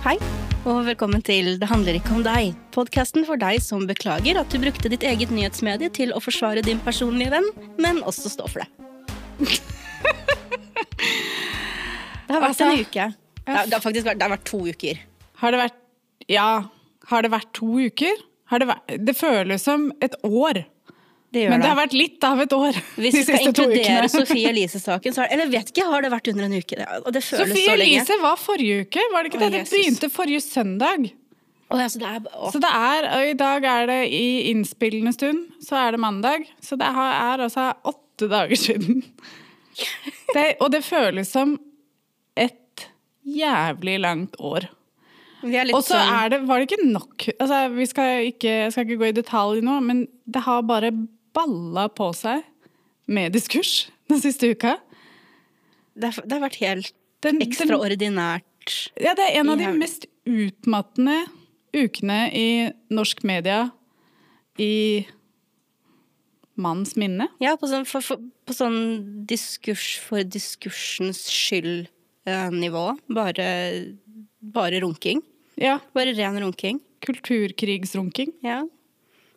Hei, og velkommen til Det handler ikke om deg. Podkasten for deg som beklager at du brukte ditt eget nyhetsmedie til å forsvare din personlige venn, men også stå for det. det har vært Altså, en uke. Det har, det har faktisk vært, det har vært to uker. Har det vært Ja, har det vært to uker? Har det, vært, det føles som et år. Det gjør Men det har vært litt av et år Hvis de vi skal inkludere ukene. Sofie Elise-saken, så har Eller vet ikke, har det vært under en uke? Og det føles Sophie så lenge. Elise var forrige uke, var det ikke det? Det begynte forrige søndag. Oh, ja, så det er, oh. Så det er, og i dag er det i innspillende stund, så er det mandag. Så det er altså åtte dager siden. Det, og det føles som et jævlig langt år. Og så sånn er det, var det ikke nok altså, Vi skal ikke, skal ikke gå i detalj nå, men det har bare balla på seg med diskurs den siste uka. det, det har vært helt Den, den, ekstraordinært. ja, det er en av de mest utmattende ukene i norsk media i manns minne. Ja, på sånn, for, for, på sånn diskurs for diskursens skyld-nivå. bare, bare runking. Ja, Bare ren runking. kulturkrigsrunking. Ja.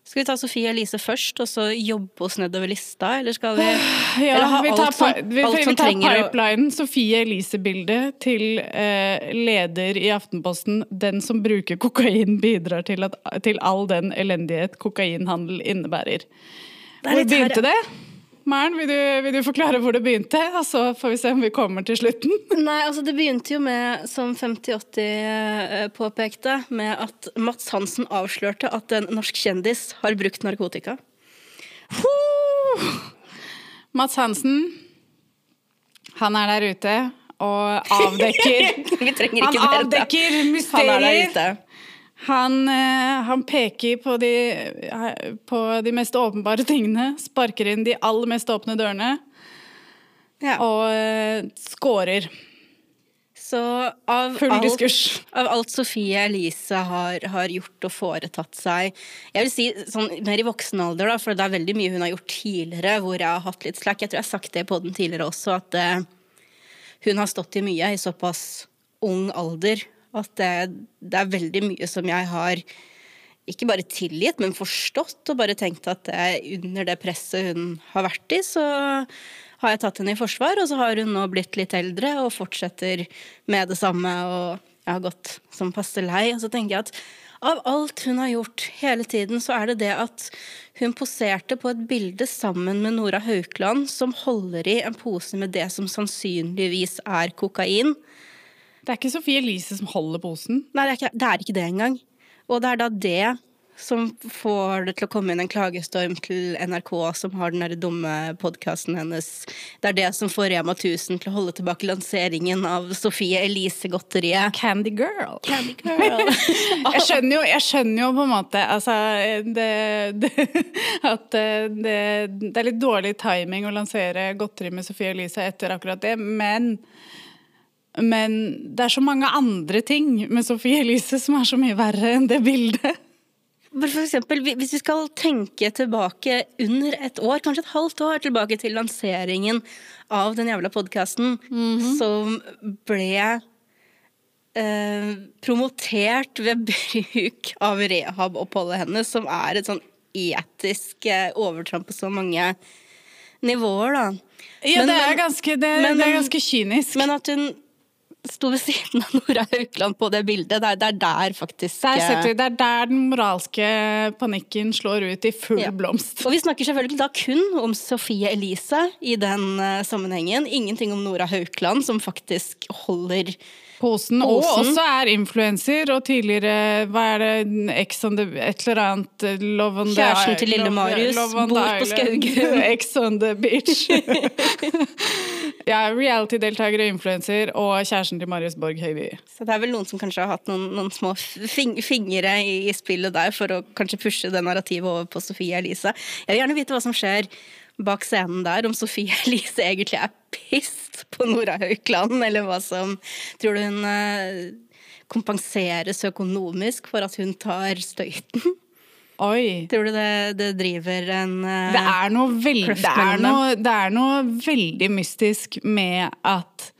Skal vi ta Sofie Elise først, og så jobbe oss nedover lista, eller skal vi Ja, Eller ha vi tar, alt som- vi, vi, alt vi tar pipelinen og... Sofie Elise-bildet til eh, leder i Aftenposten. Den som bruker kokain, bidrar til, at, til all den elendighet kokainhandel innebærer. Det er Hvor litt her- begynte det? Maren, vil vil du forklare hvor det begynte? Og så får vi se om vi kommer til slutten. Nei, altså det begynte jo med, som 5080 eh, påpekte, med at Mats Hansen avslørte at en norsk kjendis har brukt narkotika. Mats Hansen, han er der ute og avdekker Han avdekker Han er der ute. Han, eh, han peker på de, på de mest åpenbare tingene, sparker inn de aller mest åpne dørene Ja. og eh, scorer. Så av Full alt, diskurs. av alt Sofie Elise har, har gjort og foretatt seg Jeg vil si sånn mer i voksen alder, da, for det er veldig mye hun har gjort tidligere hvor jeg har hatt litt slack. Jeg tror jeg har sagt det på den tidligere også, at uh, hun har stått i mye i såpass ung alder at det, det er veldig mye som jeg har ikke bare tilgitt, men forstått, og bare tenkt at det, under det presset hun har vært i, så har jeg tatt henne i forsvar, og så har hun nå blitt litt eldre og fortsetter med det samme, og jeg har gått som passe lei. Og så tenker jeg at av alt hun har gjort hele tiden, så er det det at hun poserte på et bilde sammen med Nora Haukeland, som holder i en pose med det som sannsynligvis er kokain. Det er ikke Sofie Elise som holder posen. Nei, det er, ikke, det er ikke det engang. Og det er da det som får det til å komme inn en klagestorm til NRK, som har den der dumme podkasten hennes. Det er det som får Rema 1000 til å holde tilbake lanseringen av Sofie Elise-godteriet. Candy Girl. Candy Girl. Jeg skjønner jo, jeg skjønner jo på en måte altså, det, det, at eh, det, det er litt dårlig timing å lansere godteri med Sofie Elise etter akkurat det, men men det er så mange andre ting med Sofie Elise som er så mye verre enn det bildet. For eksempel, hvis vi skal tenke tilbake under et år, kanskje et halvt år tilbake til lanseringen av den jævla podkasten, som ble eh, promotert ved bruk av rehaboppholdet hennes, som er et sånn etisk eh, overtramp på så mange nivåer, da. Ja, Men- det er ganske, det, men- det er ganske kynisk. Men at hun sto ved siden av Nora Haukeland på det bildet, det er, det er der faktisk der eh, vi, det er der den moralske panikken slår ut i full Ja. blomst. Og vi snakker selvfølgelig da kun om Sofie Elise i den eh, sammenhengen. Ingenting om Nora Haukeland, som faktisk holder Posen, og også er influenser, og tidligere hva er det, Ex on the Et eller annet Love on the Kjæresten til lille Marius bor på. Skaugum. Ex on the beach. ja, reality-deltaker og influenser, og kjæresten til Marius Borg Høiby. Så det er vel noen som kanskje har hatt noen, noen små fing fingre i, i spillet der for å kanskje pushe det narrativet over på Sofie Elise. Jeg vil gjerne vite hva som skjer bak scenen der, om Sofie Elise egentlig er pissed på Nora Haukeland, eller hva som Tror du hun eh, kompenseres økonomisk for at hun tar støyten? Oi. Tror du det, det driver en uh, Det er veldig det er noe, det er noe veldig mystisk med at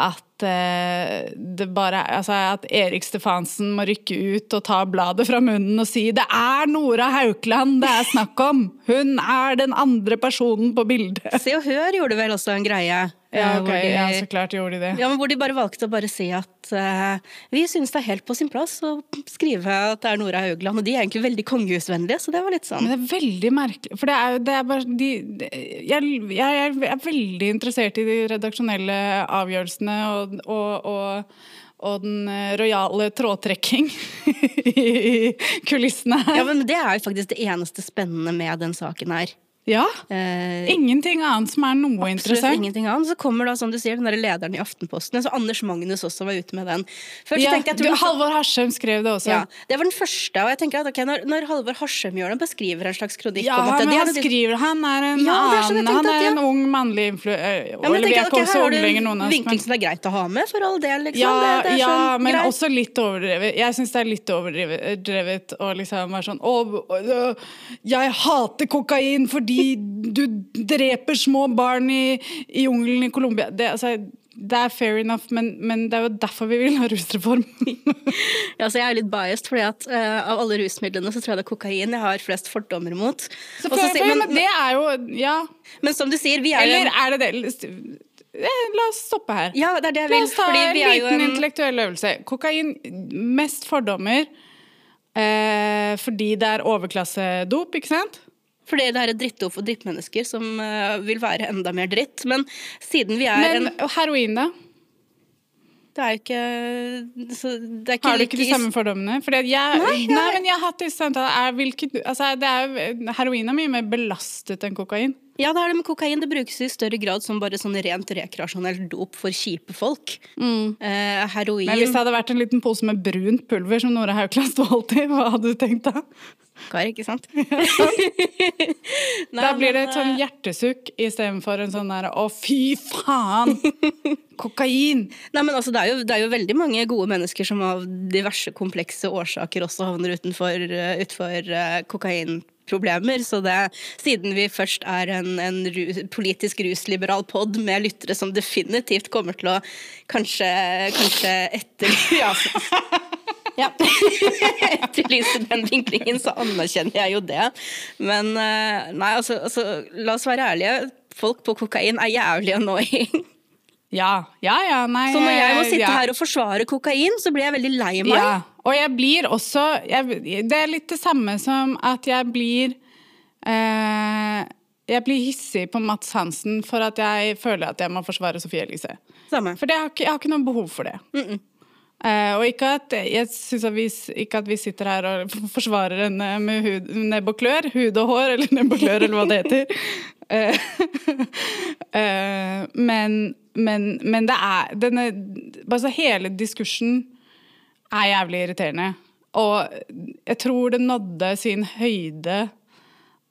at uh, det bare Altså at Erik Stefansen må rykke ut og ta bladet fra munnen og si 'Det er Nora Haukeland det er snakk om! Hun er den andre personen på bildet'. Se og Hør gjorde vel også en greie. Ja, okay. de- ja, så klart gjorde de det. Ja, men Hvor de bare valgte å bare si at uh, vi syns det er helt på sin plass å skrive at det er Nora Haugland. Og de er egentlig veldig kongehusvennlige, så det var litt sånn Men det er veldig merkelig, for det er det er bare de, de jeg, jeg, jeg er veldig interessert i de redaksjonelle avgjørelsene og, og, og, og den eh, rojale trådtrekking i kulissene her. Ja, men Det er jo faktisk det eneste spennende med den saken her. Ja. Eh, Ingenting annet som er noe Absolutt interessant. ingenting annet. Så kommer da, som du sier, den der lederen i Aftenposten. Så Anders Magnus også var ute med den. Først Ja, jeg, du, Halvor Harsheim skrev det også. ja, det var den første. Og jeg tenker at ok, når, når Halvor Harsheim gjør det, beskriver en slags kronikk Ja, om måte, men han skriver Han er en Ja, det er sånn Han at, er en ung mannlig influ... eh, ja, Eller vi er ikke ok, også Her har du unge lenger, noen en av oss. vinkling som er greit å ha med, for all del. Liksom. Ja, det, det ja sånn men greit. også litt overdrevet. Jeg syns det er litt overdrevet å liksom være sånn å, jeg hater kokain fordi du dreper små barn i, i jungelen i Colombia. Det, altså, det er fair enough, men, men det er jo derfor vi vil ha rusreform. Ja, så jeg er litt biased, fordi at uh, av alle rusmidlene så tror jeg det er kokain jeg har flest fordommer mot. Så Og for, så sier- for, men, men det er jo Ja. men som du sier, vi er jo Eller en, er det det? Eh, La oss stoppe her. Ja, det er det jeg La oss ta Fordi en vi liten en intellektuell øvelse. Kokain, mest fordommer eh, fordi det er overklassedop, ikke sant? Fordi det er et drittdop for drittmennesker som eh, vil være enda mer dritt. Men siden vi er Men en heroin, da? Det er jo ikke så det er ikke Har du ikke de samme fordommene? Jeg, Nei, nei, jeg- men jeg har hatt disse samtalene. Altså, er, heroin er mye mer belastet enn kokain. Ja, det er det med kokain. Det brukes i større grad som bare sånn rent rekreasjonelt dop for kjipe folk. Eh, heroin Men hvis det hadde vært en liten pose med brunt pulver som Nora Haukland sto i, hva hadde du tenkt da? Kar, ikke sant? Nei, Da blir det et sånn eh, hjertesukk istedenfor en sånn der å, fy faen! Kokain! Nei, men altså, det, er jo, det er jo veldig mange gode mennesker som av diverse komplekse årsaker også havner utenfor, uh, kokain problemer. Så det, siden vi først er en, en ru, politisk rusliberal pod med lyttere som definitivt kommer til å kanskje, kanskje etter... Ja, ja. etterlyse den vinklingen, så anerkjenner jeg jo det. Men eh, nei, altså, altså, la oss være ærlige. Folk på kokain er jævlig annoying. Ja, ja, ja, nei Så når jeg må sitte ja. her og forsvare kokain, så blir jeg veldig lei meg. Ja, og jeg blir også jeg, Det er litt det samme som at jeg blir eh, Jeg blir hissig på Mats Hansen for at jeg føler at jeg må forsvare Sofie Elise. Samme. For det, jeg, har ikke, jeg har ikke noe behov for det. Eh, og ikke at, jeg synes at vi, ikke at vi sitter her og forsvarer henne med hud, nebb og klør. Hud og hår, eller nebb og klør, eller hva det heter. Eh, eh, men, men, men det er denne, altså Hele diskursen er jævlig irriterende. Og jeg tror det nådde sin høyde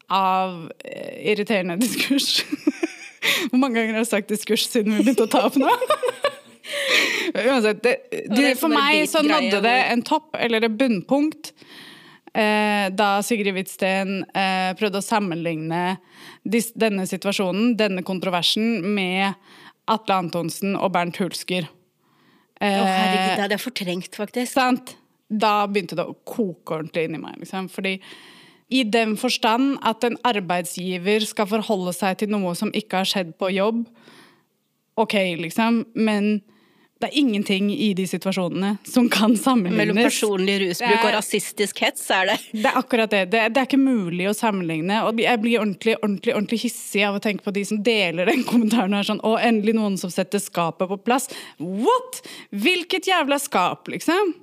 av eh, irriterende diskurs. Hvor mange ganger har jeg sagt diskurs siden vi begynte å ta opp nå? Uansett, det, er for sånn meg så nådde det en topp, eller et bunnpunkt, eh, da Sigrid Hvitsten eh, prøvde å sammenligne dis, denne situasjonen, denne kontroversen, med Atle Antonsen og Bernt Hulsker. Å, herregud, det hadde jeg fortrengt, faktisk. Sant? Da begynte det å koke ordentlig inni meg. Liksom. Fordi i den forstand at en arbeidsgiver skal forholde seg til noe som ikke har skjedd på jobb, ok, liksom, men det er ingenting i de situasjonene som kan sammenlignes. Mellom personlig rusbruk er- og rasistisk hets er det. Det er akkurat det. det. Det er ikke mulig å sammenligne. Og jeg blir ordentlig, ordentlig, ordentlig hissig av å tenke på de som deler den kommentaren. her sånn, Å, endelig noen som setter skapet på plass. What?! Hvilket jævla skap, liksom?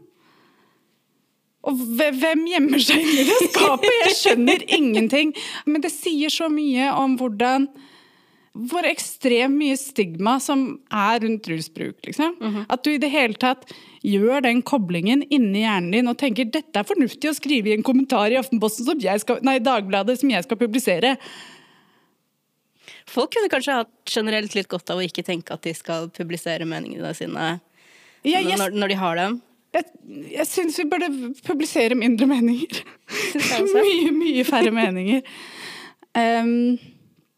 Og hvem gjemmer seg inni det skapet? Jeg skjønner ingenting. Men det sier så mye om hvordan hvor ekstremt mye stigma som er rundt rusbruk. Liksom. At du i det hele tatt gjør den koblingen inni hjernen din og tenker dette er fornuftig å skrive i en kommentar i Aftenposten som jeg skal, nei, Dagbladet som jeg skal publisere. Folk kunne kanskje hatt generelt litt godt av å ikke tenke at de skal publisere meningene sine ja, jeg, når, når de har dem. jeg, jeg syns vi burde publisere mindre meninger. Mye, mye færre meninger. Um,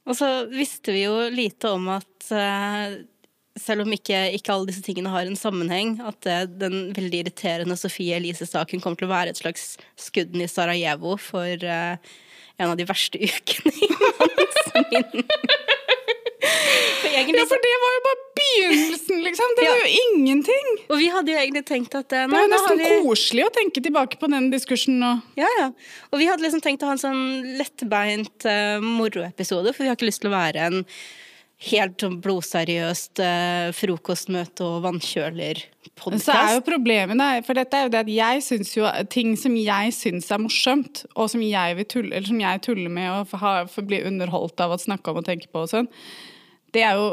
Og så visste vi jo lite om at eh, selv om ikke, ikke, alle disse tingene har en sammenheng, at uh, den veldig irriterende Sofie Elise-saken kommer til å være et slags skudden i Sarajevo for uh, en av de verste ukene i mannens min. For ja, for det var jo bare begynnelsen, liksom. Det ja. var jo ingenting. Og vi hadde jo egentlig tenkt at nei, Det er jo nesten vi... koselig å tenke tilbake på den diskursen nå. Ja, ja. Og vi hadde liksom tenkt å ha en sånn lettbeint uh, moroepisode, for vi har ikke lyst til å være en helt sånn blodseriøst uh, frokostmøte og vannkjøler-podkast. Så er jo problemet der, for dette er jo det at jeg syns jo ting som jeg syns er morsomt, og som jeg, tulle, som jeg tuller med og får bli underholdt av å snakke om og tenke på og sånn, det er jo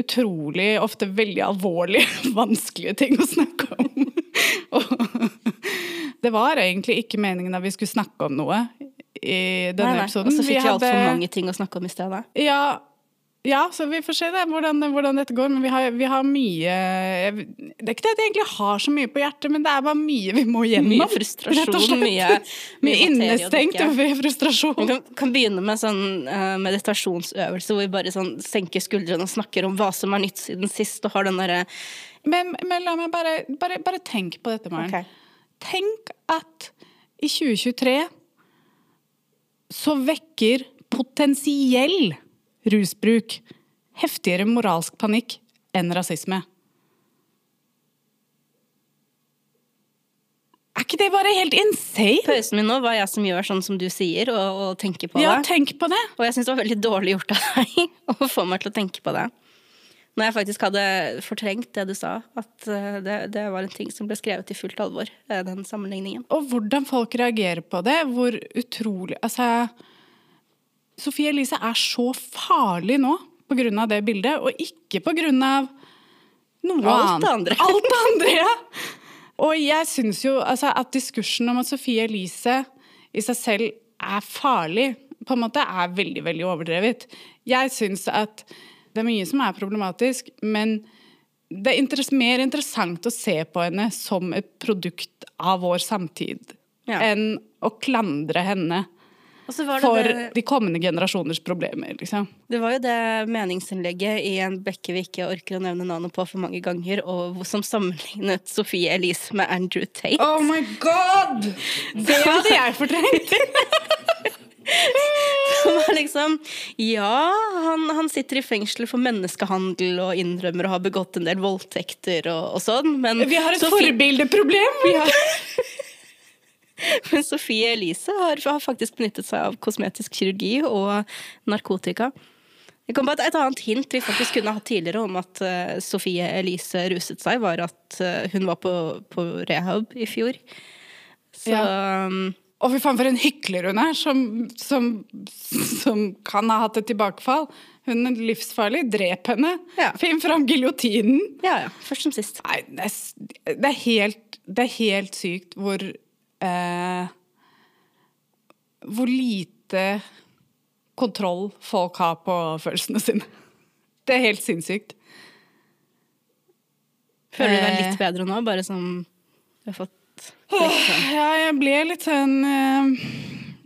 utrolig ofte veldig alvorlige, vanskelige ting å snakke om. det var egentlig ikke meningen at vi skulle snakke om noe i denne nei, nei. episoden. Og så fikk vi, vi altfor mange ting å snakke om i stedet. Ja, ja, så vi får se det, hvordan, hvordan dette går. Men vi har, vi har, mye Det er ikke det at jeg egentlig har så mye på hjertet, men det er bare mye vi må gjennom. Mye frustrasjon. Mye, mye innestengt frustrasjon. Vi kan, kan, begynne med sånn uh, meditasjonsøvelse hvor vi bare sånn senker skuldrene og snakker om hva som er nytt siden sist, og har den derre men, men, la meg bare, bare, bare tenk på dette, Maren. Okay. Tenk at i 2023 så vekker potensiell rusbruk, heftigere moralsk panikk enn rasisme. Er ikke det bare helt insane? Pausen min nå var jeg som gjør sånn som du sier, og, og tenker på ja, det. Tenk på det. Og jeg syns det var veldig dårlig gjort av deg å få meg til å tenke på det. Når jeg faktisk hadde fortrengt det du sa, at eh, det, det var en ting som ble skrevet i fullt alvor, eh, den sammenligningen. Og hvordan folk reagerer på det, hvor utrolig Altså Sofie Elise er så farlig nå pga. det bildet, og ikke pga. noe Alt annet. Andre. Alt det andre. ja. Og jeg syns jo altså, at diskursen om at Sofie Elise i seg selv er farlig, på en måte er veldig, veldig overdrevet. Jeg syns at det er mye som er problematisk, men det er interess mer interessant å se på henne som et produkt av vår samtid ja. enn å klandre henne for det, de kommende generasjoners problemer. Liksom. Det var jo det meningsinnlegget i en bekke vi ikke orker å nevne navnet på for mange ganger, og som sammenlignet Sofie Elise med Andrew Tate. Oh my god! Det hadde jeg fortrengt! Som er liksom Ja, han, han, sitter i fengsel for menneskehandel og innrømmer å ha begått en del voldtekter og, og sånn, men Vi har et forbildeproblem! Vi har Men Sofie Elise har, har, faktisk benyttet seg av kosmetisk kirurgi og narkotika. Jeg kom på et, et annet hint vi faktisk kunne hatt tidligere om at uh, Sofie Elise ruset seg, var at uh, hun var på, på, rehab i fjor. Så ja. um, og fy faen, for en hykler hun er, som, som, som, kan ha hatt et tilbakefall. Hun er livsfarlig. Drep henne. Ja. Finn fram giljotinen. Ja, ja. Først som sist. Nei, det er, det er, helt, det er helt sykt hvor eh, hvor lite kontroll folk har på følelsene sine. Det er helt sinnssykt. Føler du deg litt eh. bedre nå, bare som du har fått liksom. Ja, jeg ble litt sånn uh,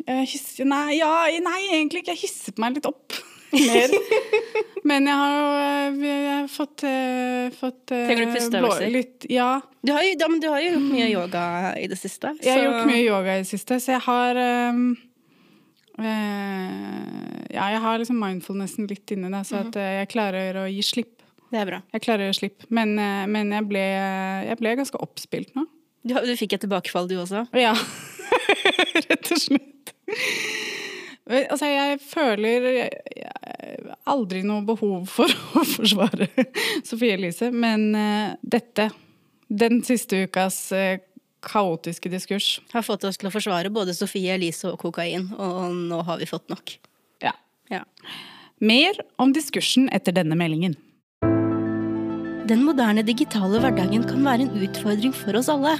nei, ja, nei, egentlig ikke. Jeg hisset meg litt opp mer. Men jeg har jo eh, jeg har fått, uh, fått uh, Trenger du pusteøvelser? Ja. Du har, jo, ja, men du har jo gjort mye yoga i det siste. Så. Jeg har gjort mye yoga i det siste, så jeg har um, uh, Ja, jeg har liksom mindfulnessen litt inne, da, så mm -hmm. at jeg klarer å gi slipp. Det er bra. Jeg klarer å gi slipp. Men, men jeg, ble, jeg ble ganske oppspilt nå. Du, du fikk et tilbakefall, du også? Ja. Rett og slett. Altså, jeg føler aldri noe behov for å forsvare Sofie Elise, men uh, dette, den siste ukas uh, kaotiske diskurs Har fått oss til å forsvare både Sofie Elise og kokain, og nå har vi fått nok. Ja. ja. Mer om diskursen etter denne meldingen. Den moderne digitale hverdagen kan være en utfordring for oss alle.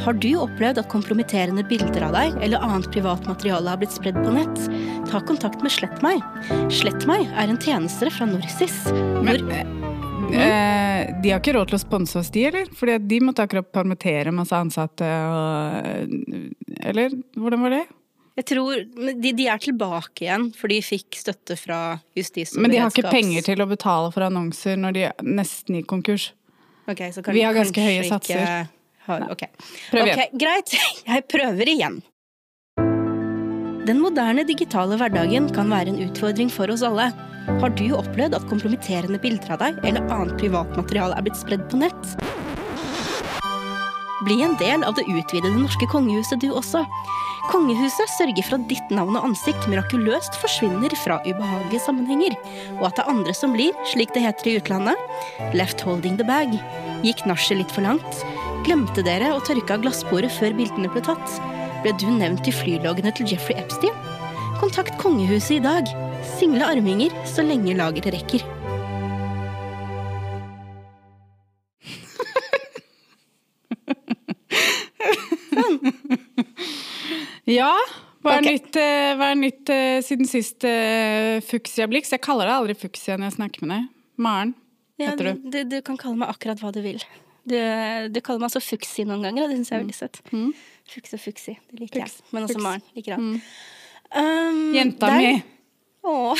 Har du opplevd at kompromitterende bilder av deg eller annet privat materiale har blitt spredd på nett? Ta kontakt med Slett meg. Slett meg er en tjenestere fra Norsis. Men, mm. eh, de har ikke råd til å sponse oss, de, eller? Fordi de måtte akkurat permittere masse ansatte og Eller hvordan var det? Jeg tror de, de, er tilbake igjen, for de fikk støtte fra justis- og Men de har ikke penger til å betale for annonser når de er nesten i konkurs. Okay, så kan Vi har ganske høye satser. Ha, ok, Prøv igjen. Okay, greit. Jeg prøver igjen. Den moderne digitale hverdagen kan være en utfordring for oss alle. Har du opplevd at kompromitterende bilder av deg eller annet privatmateriale er blitt spredd på nett? Bli en del av det utvidede norske kongehuset du også. Kongehuset sørger for at ditt navn og ansikt mirakuløst forsvinner fra ubehagelige sammenhenger, og at det er andre som blir, slik det heter i utlandet, left holding the bag. Gikk nachet litt for langt? Glemte dere å tørke av glassbordet før bildene ble tatt? Ble du nevnt i flyloggene til Jeffrey Epstein? Kontakt kongehuset i dag. Single arminger så lenge lageret rekker. Ja, hva er okay. nytt, eh, hva er nytt eh, siden sist uh, Fuxia Blix? Jeg kaller deg aldri Fuxia når jeg snakker med deg. Maren Ja, heter du. du, du kan kalle meg akkurat hva du vil. Du, du kaller meg så fuksi noen ganger, og det syns jeg er veldig søtt. Mm. Fuks og fuksi, det liker fuks. jeg. Men også Fux. Maren liker han. Um, Jenta der. mi. Åh.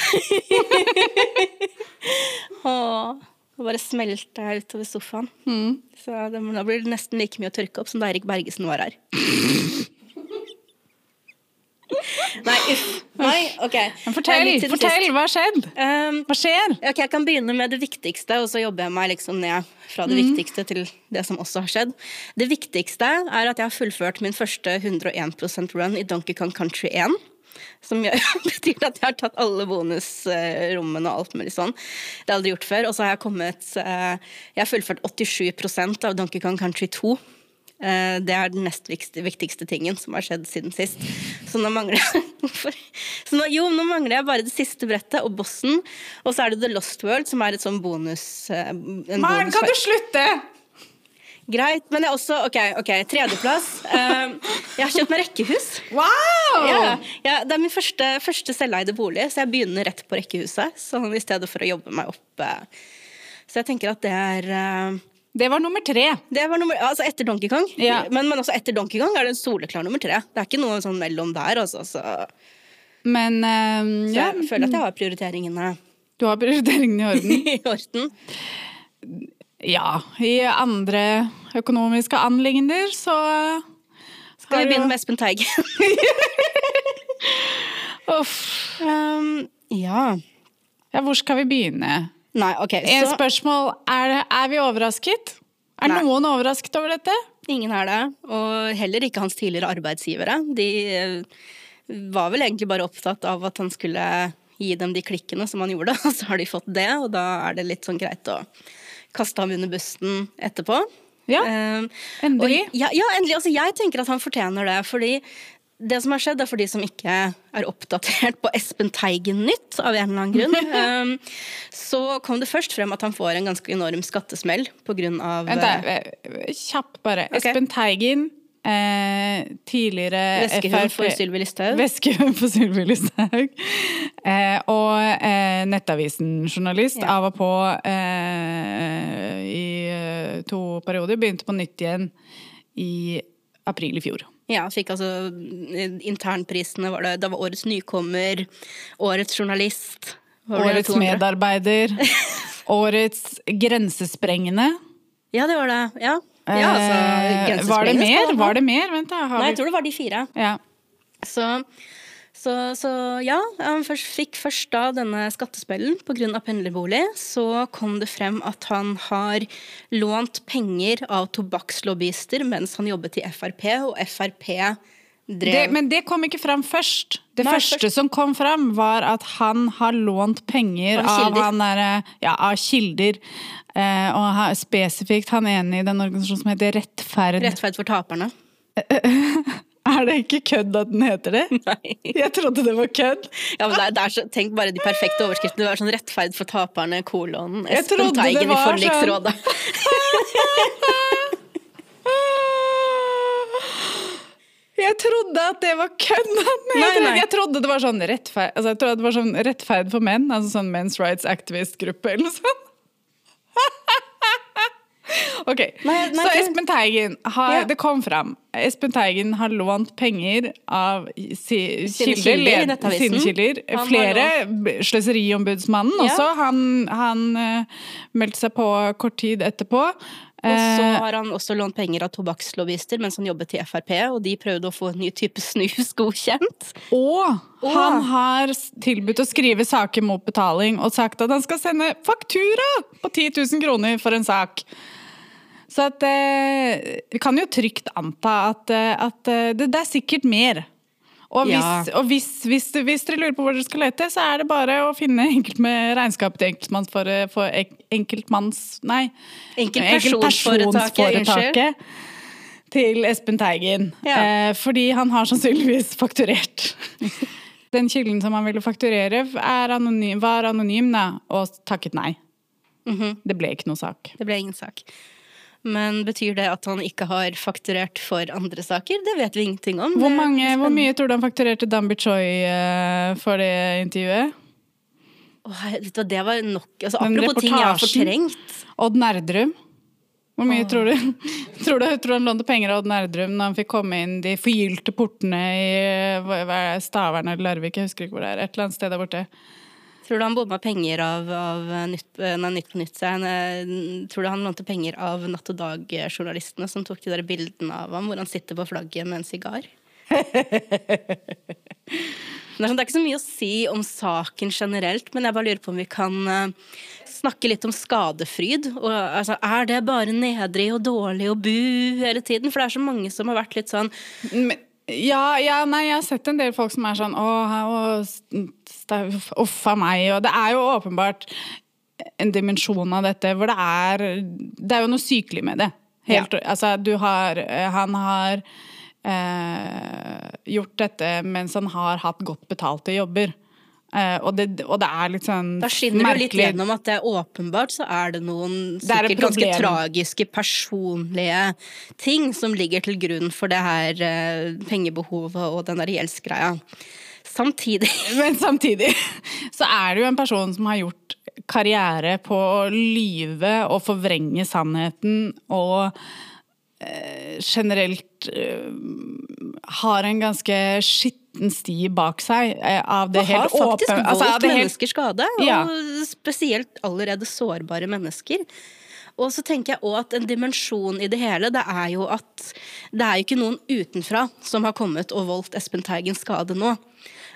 Åh. Det bare smelter jeg utover sofaen. Mm. Så det, da blir det nesten like mye å tørke opp som da Erik Bergesen var her. Nei, uff. Nei, ok. Men fortell, fortell, hva har skjedd? Um, Hva skjer? Ok, Jeg kan begynne med det viktigste, og så jobber jeg meg liksom ned fra det viktigste til det som også har skjedd. Det viktigste er at jeg har fullført min første 101% run i Donkey Kong Country 1. Som betyr at jeg har tatt alle bonusrommene og alt mulig sånn. Det har jeg aldri gjort før. Og så har jeg kommet eh, Jeg har fullført 87 av Donkey Kong Country 2. Eh, Det er den nest viktigste, tingen som har skjedd siden sist. Så nå mangler jeg Så nå, Jo, nå mangler jeg bare det siste brettet og bossen. Og så er det The Lost World, som er et sånn bonus... eh, en Maren, bonus kan du slutte? Greit. Men jeg også OK, ok, tredjeplass. Eh, jeg har kjøpt meg rekkehus. Wow! Ja, ja, det er min første, første selveide bolig, så jeg begynner rett på rekkehuset. Sånn i stedet for å jobbe meg opp. Så jeg tenker at det er Det var nummer tre. det var nummer, altså etter Donkey Kong. Ja. Men, men også etter Donkey Kong er det en soleklar nummer tre. Det er ikke noe sånn mellom der. Altså, så, Men um, så ja, jeg føler at jeg har prioriteringene du har prioriteringene i orden. i orden. Ja, i andre økonomiske anliggender så Skal vi begynne med Espen Teigen? Uff. um, ja. Ja, hvor skal vi begynne? Nei, OK. En Så spørsmål. Er, er vi overrasket? Er Nei. noen overrasket over dette? ingen er det. Og heller ikke hans tidligere arbeidsgivere. De eh, var vel egentlig bare opptatt av at han skulle gi dem de klikkene som han gjorde, og så har de fått det, og da er det litt sånn greit å kaste ham under bussen etterpå. Ja, Um, endelig. Og, ja, ja, endelig. Altså, jeg tenker at han fortjener det. fordi det som har skjedd, er for de som ikke er oppdatert på Espen Teigen-nytt, av en eller annen grunn, um, så kom det først frem at han får en ganske enorm skattesmell av Vent, eh, da, eh, kjapp bare. Okay. Espen Teigen, eh, tidligere Veskehund for Sylvi Listhaug. Veskehund for Sylvi Listhaug. Eh, og eh, Nettavisen-journalist Ja. av og på eh, i eh, to perioder. Begynte på nytt igjen i april i fjor. Ja, fikk altså eh, internprisene. Var det, Da var årets nykommer, årets journalist. Årets medarbeider. Årets grensesprengende. Ja, det var det. Ja. ja altså, Eh, var det mer? Var det mer? Vent, da. Har Nei, jeg tror det var de fire. ja. Så, så, så ja, han først, fikk først da denne skattespellen pga. pendlerbolig. Så kom det frem at han har lånt penger av tobakkslobbyister mens han jobbet i Frp, og Frp drev Det, men det kom ikke frem først. Det Nei, første først- som kom frem, var at han har lånt penger Av av, der, ja, av kilder. Eh, og har, spesifikt han ene i den organisasjonen som heter Rettferd. Rettferd for taperne. Er det ikke kødd at den heter det? Nei. Jeg trodde det var kødd. Ja, men det er, det er så, tenk bare de perfekte overskriftene. Det var sånn 'Rettferd for taperne', kolon, Jeg Espen Teigen i sånn. forliksrådet. Jeg trodde at det var kødd! nei. Jeg trodde det var sånn rettferd, altså, jeg trodde det var sånn rettferd for menn, altså sånn Men's Rights Activist-gruppe eller noe sånt. Ok, Nei, nei, Så Espen Teigen har, Ja. Det kom fram. Espen Teigen har lånt penger av si, Sine kilder, sine kilder. Flere. Sløseriombudsmannen Ja. også. Han, han eh, meldte seg på kort tid etterpå. Og så Eh, har han også lånt penger av tobakkslobbyister mens han jobbet i Frp, og de prøvde å få en ny type snus godkjent. og han har tilbudt å skrive saker mot betaling og sagt at han skal sende faktura på 10 000 kroner for en sak. Så at, eh, vi kan jo trygt anta at, eh, at eh, det, det er sikkert mer. Og, hvis, Ja. og hvis, hvis, hvis dere lurer på hvor dere skal lete, så er det bare å finne enkelt med regnskap til enkeltmanns for for, enkeltmanns... Nei. Enkeltpersonsforetaket, enkeltpersonsforetaket til Espen Teigen. Ja. Eh, fordi han har sannsynligvis fakturert. Den kilden som han ville fakturere, er anonym, var anonym da, og takket nei. Mhm. Det ble ikke noe sak. Det ble ingen sak. Men betyr det at han ikke har fakturert for andre saker? Det vet vi ingenting om. Hvor, mange, hvor mye tror du han fakturerte Dambi Choi eh, for det intervjuet? Åh, det var nok altså, Apropos ting jeg har fortrengt. Odd Nerdrum. Hvor mye tror du? Tror du tror han lånte penger av Odd Nerdrum når han fikk komme inn de forgylte portene i hva hva er Stavern eller Larvik? Jeg husker ikke hvor det er. Et eller annet sted der borte. Tror du han bomma penger av, av nytt, nei, nytt på Nytt? seg? Eh, Tror du han lånte penger av Natt og Dag-journalistene som tok de der bildene av ham hvor han sitter på flagget med en sigar? Det er, sånn, det er ikke så mye å si om saken generelt, men jeg bare lurer på om vi kan eh, snakke litt om skadefryd. Og, altså, er det bare nedrig og dårlig og bu hele tiden? For det er så mange som har vært litt sånn Men, ja, ja, nei, jeg har sett en del folk som er sånn å, uff a meg. Og det er jo åpenbart en dimensjon av dette hvor det er Det er jo noe sykelig med det. Helt, Altså, du har Han har eh, gjort dette mens han har hatt godt betalte jobber. Eh, og, det, og det er litt sånn Da skinner det jo litt gjennom at det er åpenbart så er det noen Det er sikkert ganske tragiske personlige ting som ligger til grunn for det her eh, pengebehovet og den der gjeldsgreia. Samtidig Men samtidig så er det jo en person som har gjort karriere på å lyve og forvrenge sannheten og eh, generelt eh, har en ganske skitten sti bak seg eh, av det og har helt faktisk åpen- voldt altså, mennesker skade, Ja. og spesielt allerede sårbare mennesker. Og så tenker jeg også at en dimensjon i det hele, det er jo at det er jo ikke noen utenfra som har kommet og voldt Espen Teigen skade nå.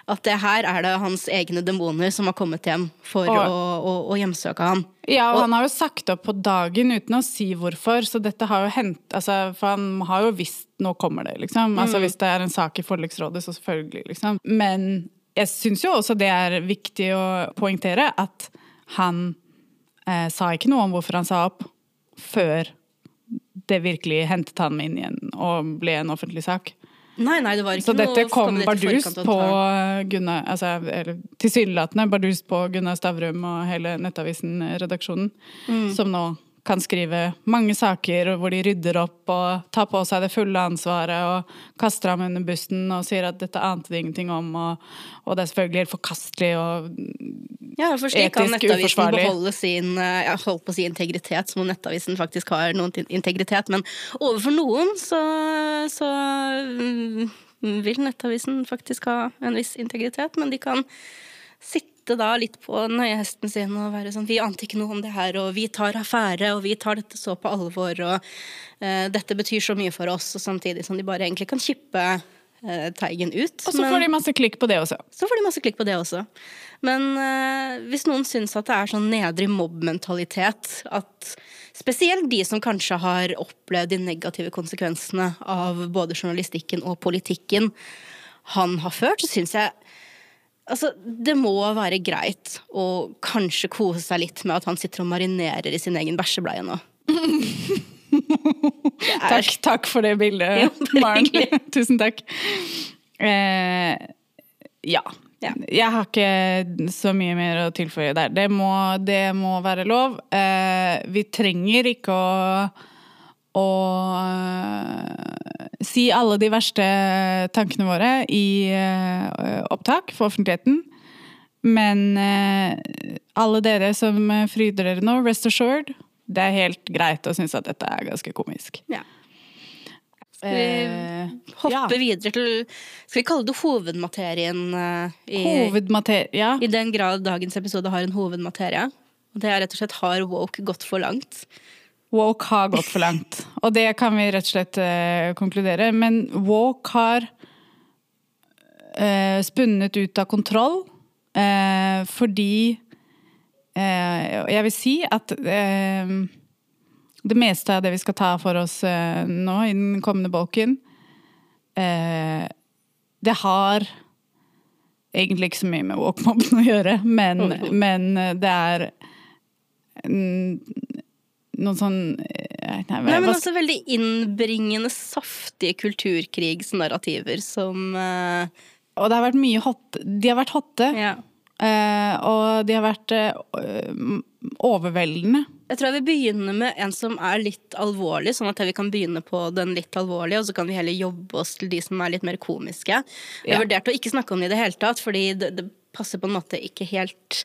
At det her er det hans egne demoner som har kommet hjem for Og- å, å, å hjemsøke han. Ja, og Og- han har jo sagt opp på dagen uten å si hvorfor, så dette har jo hendt altså, For han har jo visst nå kommer det, liksom. Altså Mm. hvis det er en sak i forliksrådet, så selvfølgelig, liksom. Men jeg syns jo også det er viktig å poengtere at han eh, sa ikke noe om hvorfor han sa opp, før det virkelig hentet han meg inn igjen og ble en offentlig sak. Nei, nei, det var ikke Så dette noe kom Bardus bardust på ta- Gunnar altså, eller Tilsynelatende bardust på Gunnar Stavrum og hele Nettavisen-redaksjonen, Mm. som nå kan skrive mange saker hvor de rydder opp og tar på seg det fulle ansvaret og kaster ham under bussen og sier at dette ante de ingenting om, og, og det er selvfølgelig helt forkastelig og Ja, for slik kan Nettavisen beholde sin eh, jeg holdt på å si integritet, som om Nettavisen faktisk har noen integritet. Men overfor noen så, så mm, vil Nettavisen faktisk ha en viss integritet. Men de kan sitte da litt på nøyehesten sin og være sånn Vi ante ikke noe om det her, og vi tar affære, og vi tar dette så på alvor, og uh, dette betyr så mye for oss, og samtidig som de bare egentlig kan kippe uh, Teigen ut. Og så Men- får de masse klikk på det også. så får de masse klikk på det også. Men uh, hvis noen syns at det er sånn nedrig mobbmentalitet, at spesielt de som kanskje har opplevd de negative konsekvensene av både journalistikken og politikken han har ført, så syns jeg Altså, det må være greit å kanskje kose seg litt med at han sitter og marinerer i sin egen bæsjebleie nå. Er- Takk, takk for det bildet, bare Maren. Tusen takk. Eh, ja. Ja. Jeg har ikke så mye mer å tilføye der. Det må, det må være lov. Eh, vi trenger ikke å, å eh, si alle de verste tankene våre i eh, opptak for offentligheten. Men eh, alle dere som fryder dere nå, rest assured, det er helt greit å synes at dette er ganske komisk. Ja. Vi hoppe ja. videre til Skal vi kalle det hovedmaterien? i, Hovedmaterie Ja. I den grad dagens episode har en hovedmaterie. Og det er rett og slett har woke gått for langt. Woke har gått for langt. Og det kan vi rett og slett eh, konkludere. Men woke har eh, spunnet ut av kontroll eh, fordi eh, Jeg vil si at det meste av det vi skal ta for oss nå i den kommende bolken, eh, det har egentlig ikke så mye med woke-mobben å gjøre, men, men det er mm, noen sånn eh, Nei, Nei, men også veldig innbringende, saftige kulturkrigsnarrativer som uh... Og det har vært mye hot De har vært hotte, Ja. Uh, og de har vært uh, overveldende. Jeg tror jeg vil begynne med en som er litt alvorlig, sånn at vi kan begynne på den litt alvorlige, og så kan vi heller jobbe oss til de som er litt mer komiske. Jeg Ja. vurderte å ikke snakke om det i det hele tatt, fordi det, det passer på en måte ikke helt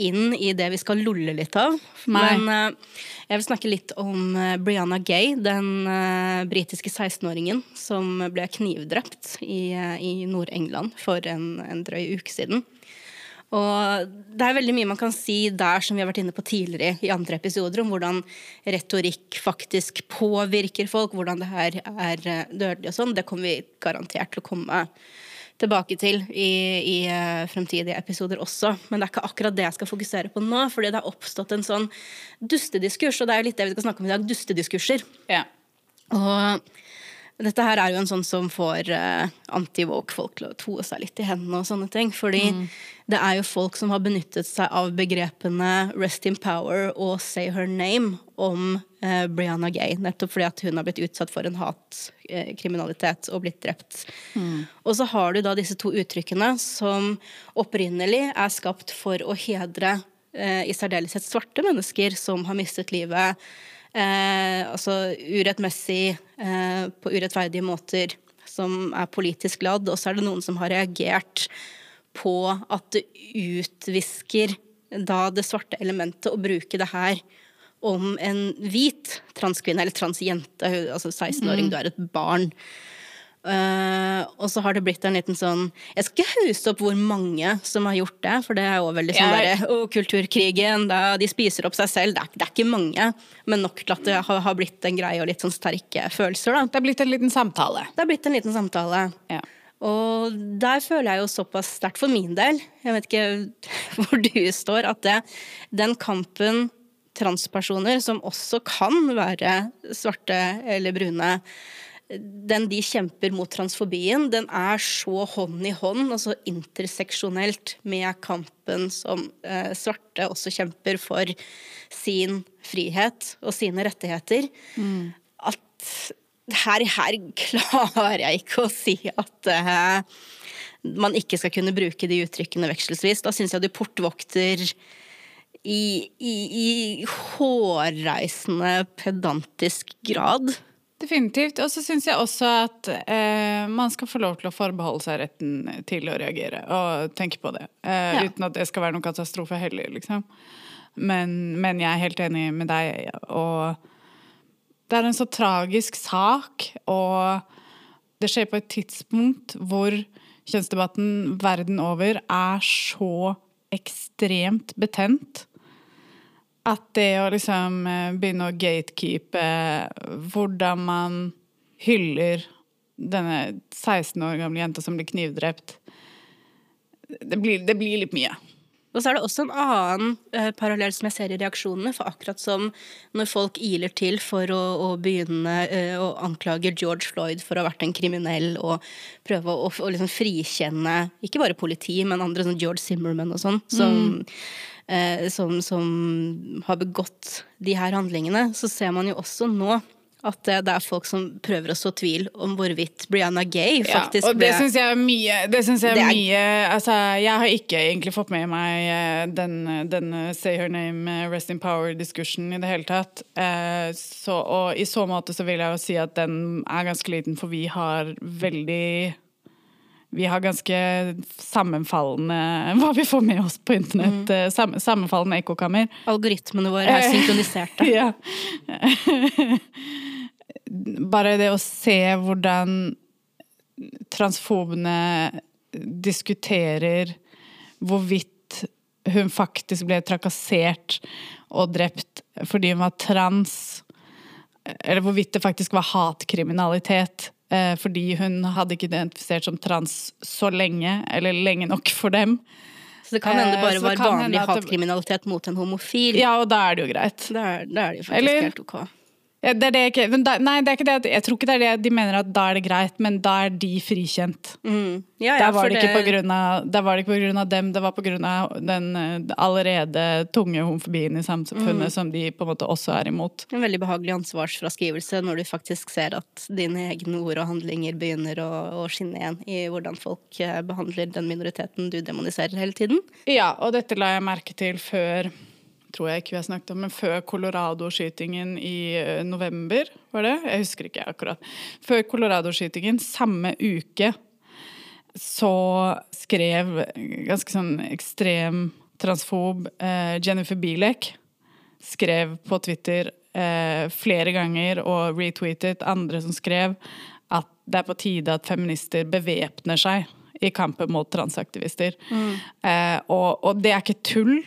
inn i det vi skal lolle litt av. Nei. Men uh, jeg vil snakke litt om uh, Brianna Gay, den uh, britiske 16-åringen som ble knivdrept i, i Nord-England for en, en drøy uke siden. Og det er veldig mye man kan si der som vi har vært inne på tidligere i andre episoder, om hvordan retorikk faktisk påvirker folk, hvordan det her er dødelig og sånn. Det kommer vi garantert til å komme tilbake til i, i eh, fremtidige episoder også. Men det er ikke akkurat det jeg skal fokusere på nå, fordi det har oppstått en sånn dustediskurs, og det er jo litt det vi skal snakke om i dag, dustediskurser. Ja. Og dette her er jo en sånn som får uh, anti-woke-folk til å toe seg litt i hendene og sånne ting. Fordi det er jo folk som har benyttet seg av begrepene 'rest in power' og 'say her name' om uh, Brianna Gay. Nettopp fordi at hun har blitt utsatt for en hatkriminalitet og blitt drept. Og så har du da disse to uttrykkene som opprinnelig er skapt for å hedre uh, i særdeleshet svarte mennesker som har mistet livet eh, altså urettmessig, eh, på urettferdige måter, som er politisk ladd. Og så er det noen som har reagert på at det utvisker da det svarte elementet å bruke det her om en hvit transkvinne, eller transjente, altså 16-åring, du er et barn. Eh, og så har det blitt en liten sånn Jeg skal ikke hausse opp hvor mange som har gjort det, for det er jo veldig sånn derre Å, kulturkrigen, da, de spiser opp seg selv. Det er, det er ikke mange, men nok til at det har, har blitt en greie og litt sånn sterke følelser, da. Det er blitt en liten samtale. Det har blitt en liten samtale. Ja. Og der føler jeg jo såpass sterkt for min del, jeg vet ikke hvor du står, at det, den kampen transpersoner, som også kan være svarte eller brune, den de kjemper mot transfobien, den er så hånd i hånd, altså interseksjonelt, med kampen som eh, svarte også kjemper for sin frihet og sine rettigheter, at her, her klarer jeg ikke å si at eh, man ikke skal kunne bruke de uttrykkene vekselsvis. Da syns jeg du portvokter i, i, i hårreisende pedantisk grad. Definitivt. Og så syns jeg også at eh, man skal få lov til å forbeholde seg retten til å reagere og tenke på det. Eh, Ja. Uten at det skal være noen katastrofe heller, liksom. Men, men jeg er helt enig med deg, og det er en så tragisk sak, og det skjer på et tidspunkt hvor kjønnsdebatten verden over er så ekstremt betent at det å liksom eh, begynne å gatekeepe hvordan man hyller denne 16 år gamle jenta som blir knivdrept, det blir, det blir litt mye. Og så er det også en annen eh, parallell som jeg ser i reaksjonene. For akkurat som når folk iler til for å, å begynne eh, å anklage George Floyd for å ha vært en kriminell, og prøve å, å liksom frikjenne ikke bare politi, men andre som George Zimmerman og sånn, som, eh, som, som har begått de her handlingene, så ser man jo også nå at eh, det er folk som prøver å så tvil om hvorvidt Brianna Gay faktisk ja, og det ble synes jeg er mye. Det synes jeg er er- mye altså, jeg har ikke egentlig fått med meg eh, den, den Say Her Name, eh, Rest in Power-diskursen i det hele tatt. Så, og i så måte så vil jeg jo si at den er ganske liten, for vi har veldig vi har ganske sammenfallende Hva vi får med oss på internett. Mm. Sam, sammenfallende ekkokammer. Algoritmene våre er synkroniserte. Ja. Bare det å se hvordan transfobene diskuterer hvorvidt hun faktisk ble trakassert og drept fordi hun var trans, eller hvorvidt det faktisk var hatkriminalitet eh, fordi hun hadde ikke identifisert som trans så lenge, eller lenge nok for dem. Så det kan hende det Eh, bare var vanlig det- hatkriminalitet mot en homofil. Ja, og da er det jo greit. Da er det jo faktisk Eller- helt ok. Det er det ikke, men da, nei, det er ikke det. Jeg tror ikke det er det de mener at da er det greit, men da er de frikjent. Mm. Ja, ja, Der var det ikke på grunn av, der var det ikke av dem, det var av den eh, allerede tunge homofobien i samfunnet som de på en måte også er imot. En veldig behagelig ansvarsfraskrivelse når du faktisk ser at dine egne ord og handlinger begynner å, å skinne igjen i hvordan folk eh, behandler den minoriteten du demoniserer hele tiden. Ja, og dette la jeg merke til før tror jeg ikke vi har snakket om, men før Colorado-skytingen i eh, november, var det? Jeg husker ikke akkurat. Før Colorado-skytingen, samme uke, så skrev ganske sånn ekstrem transfob eh, Jennifer Bilek skrev på Twitter eh, flere ganger og retweetet andre som skrev at det er på tide at feminister bevæpner seg i kampen mot transaktivister. Eh, og, og det er ikke tull.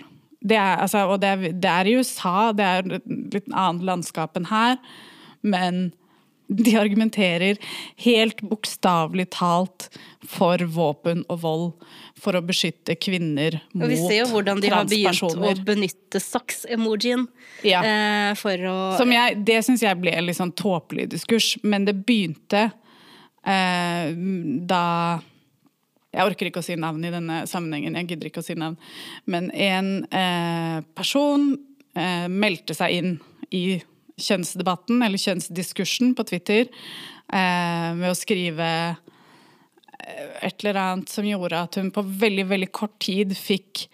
Det er, altså, og det er, det er i USA, det er litt annet landskap enn her. Men de argumenterer helt bokstavelig talt for våpen og vold for å beskytte kvinner mot Og vi ser jo hvordan de har begynt å benytte saks-emojien Ja. eh, for å Som jeg, det syns jeg ble en litt sånn tåpelig diskurs, men det begynte eh, da Jeg orker ikke å si navn i denne sammenhengen, jeg gidder ikke å si navn. Men en eh, person eh, meldte seg inn i kjønnsdebatten, eller kjønnsdiskursen, på Twitter eh, med å skrive eh, et eller annet som gjorde at hun på veldig, veldig kort tid fikk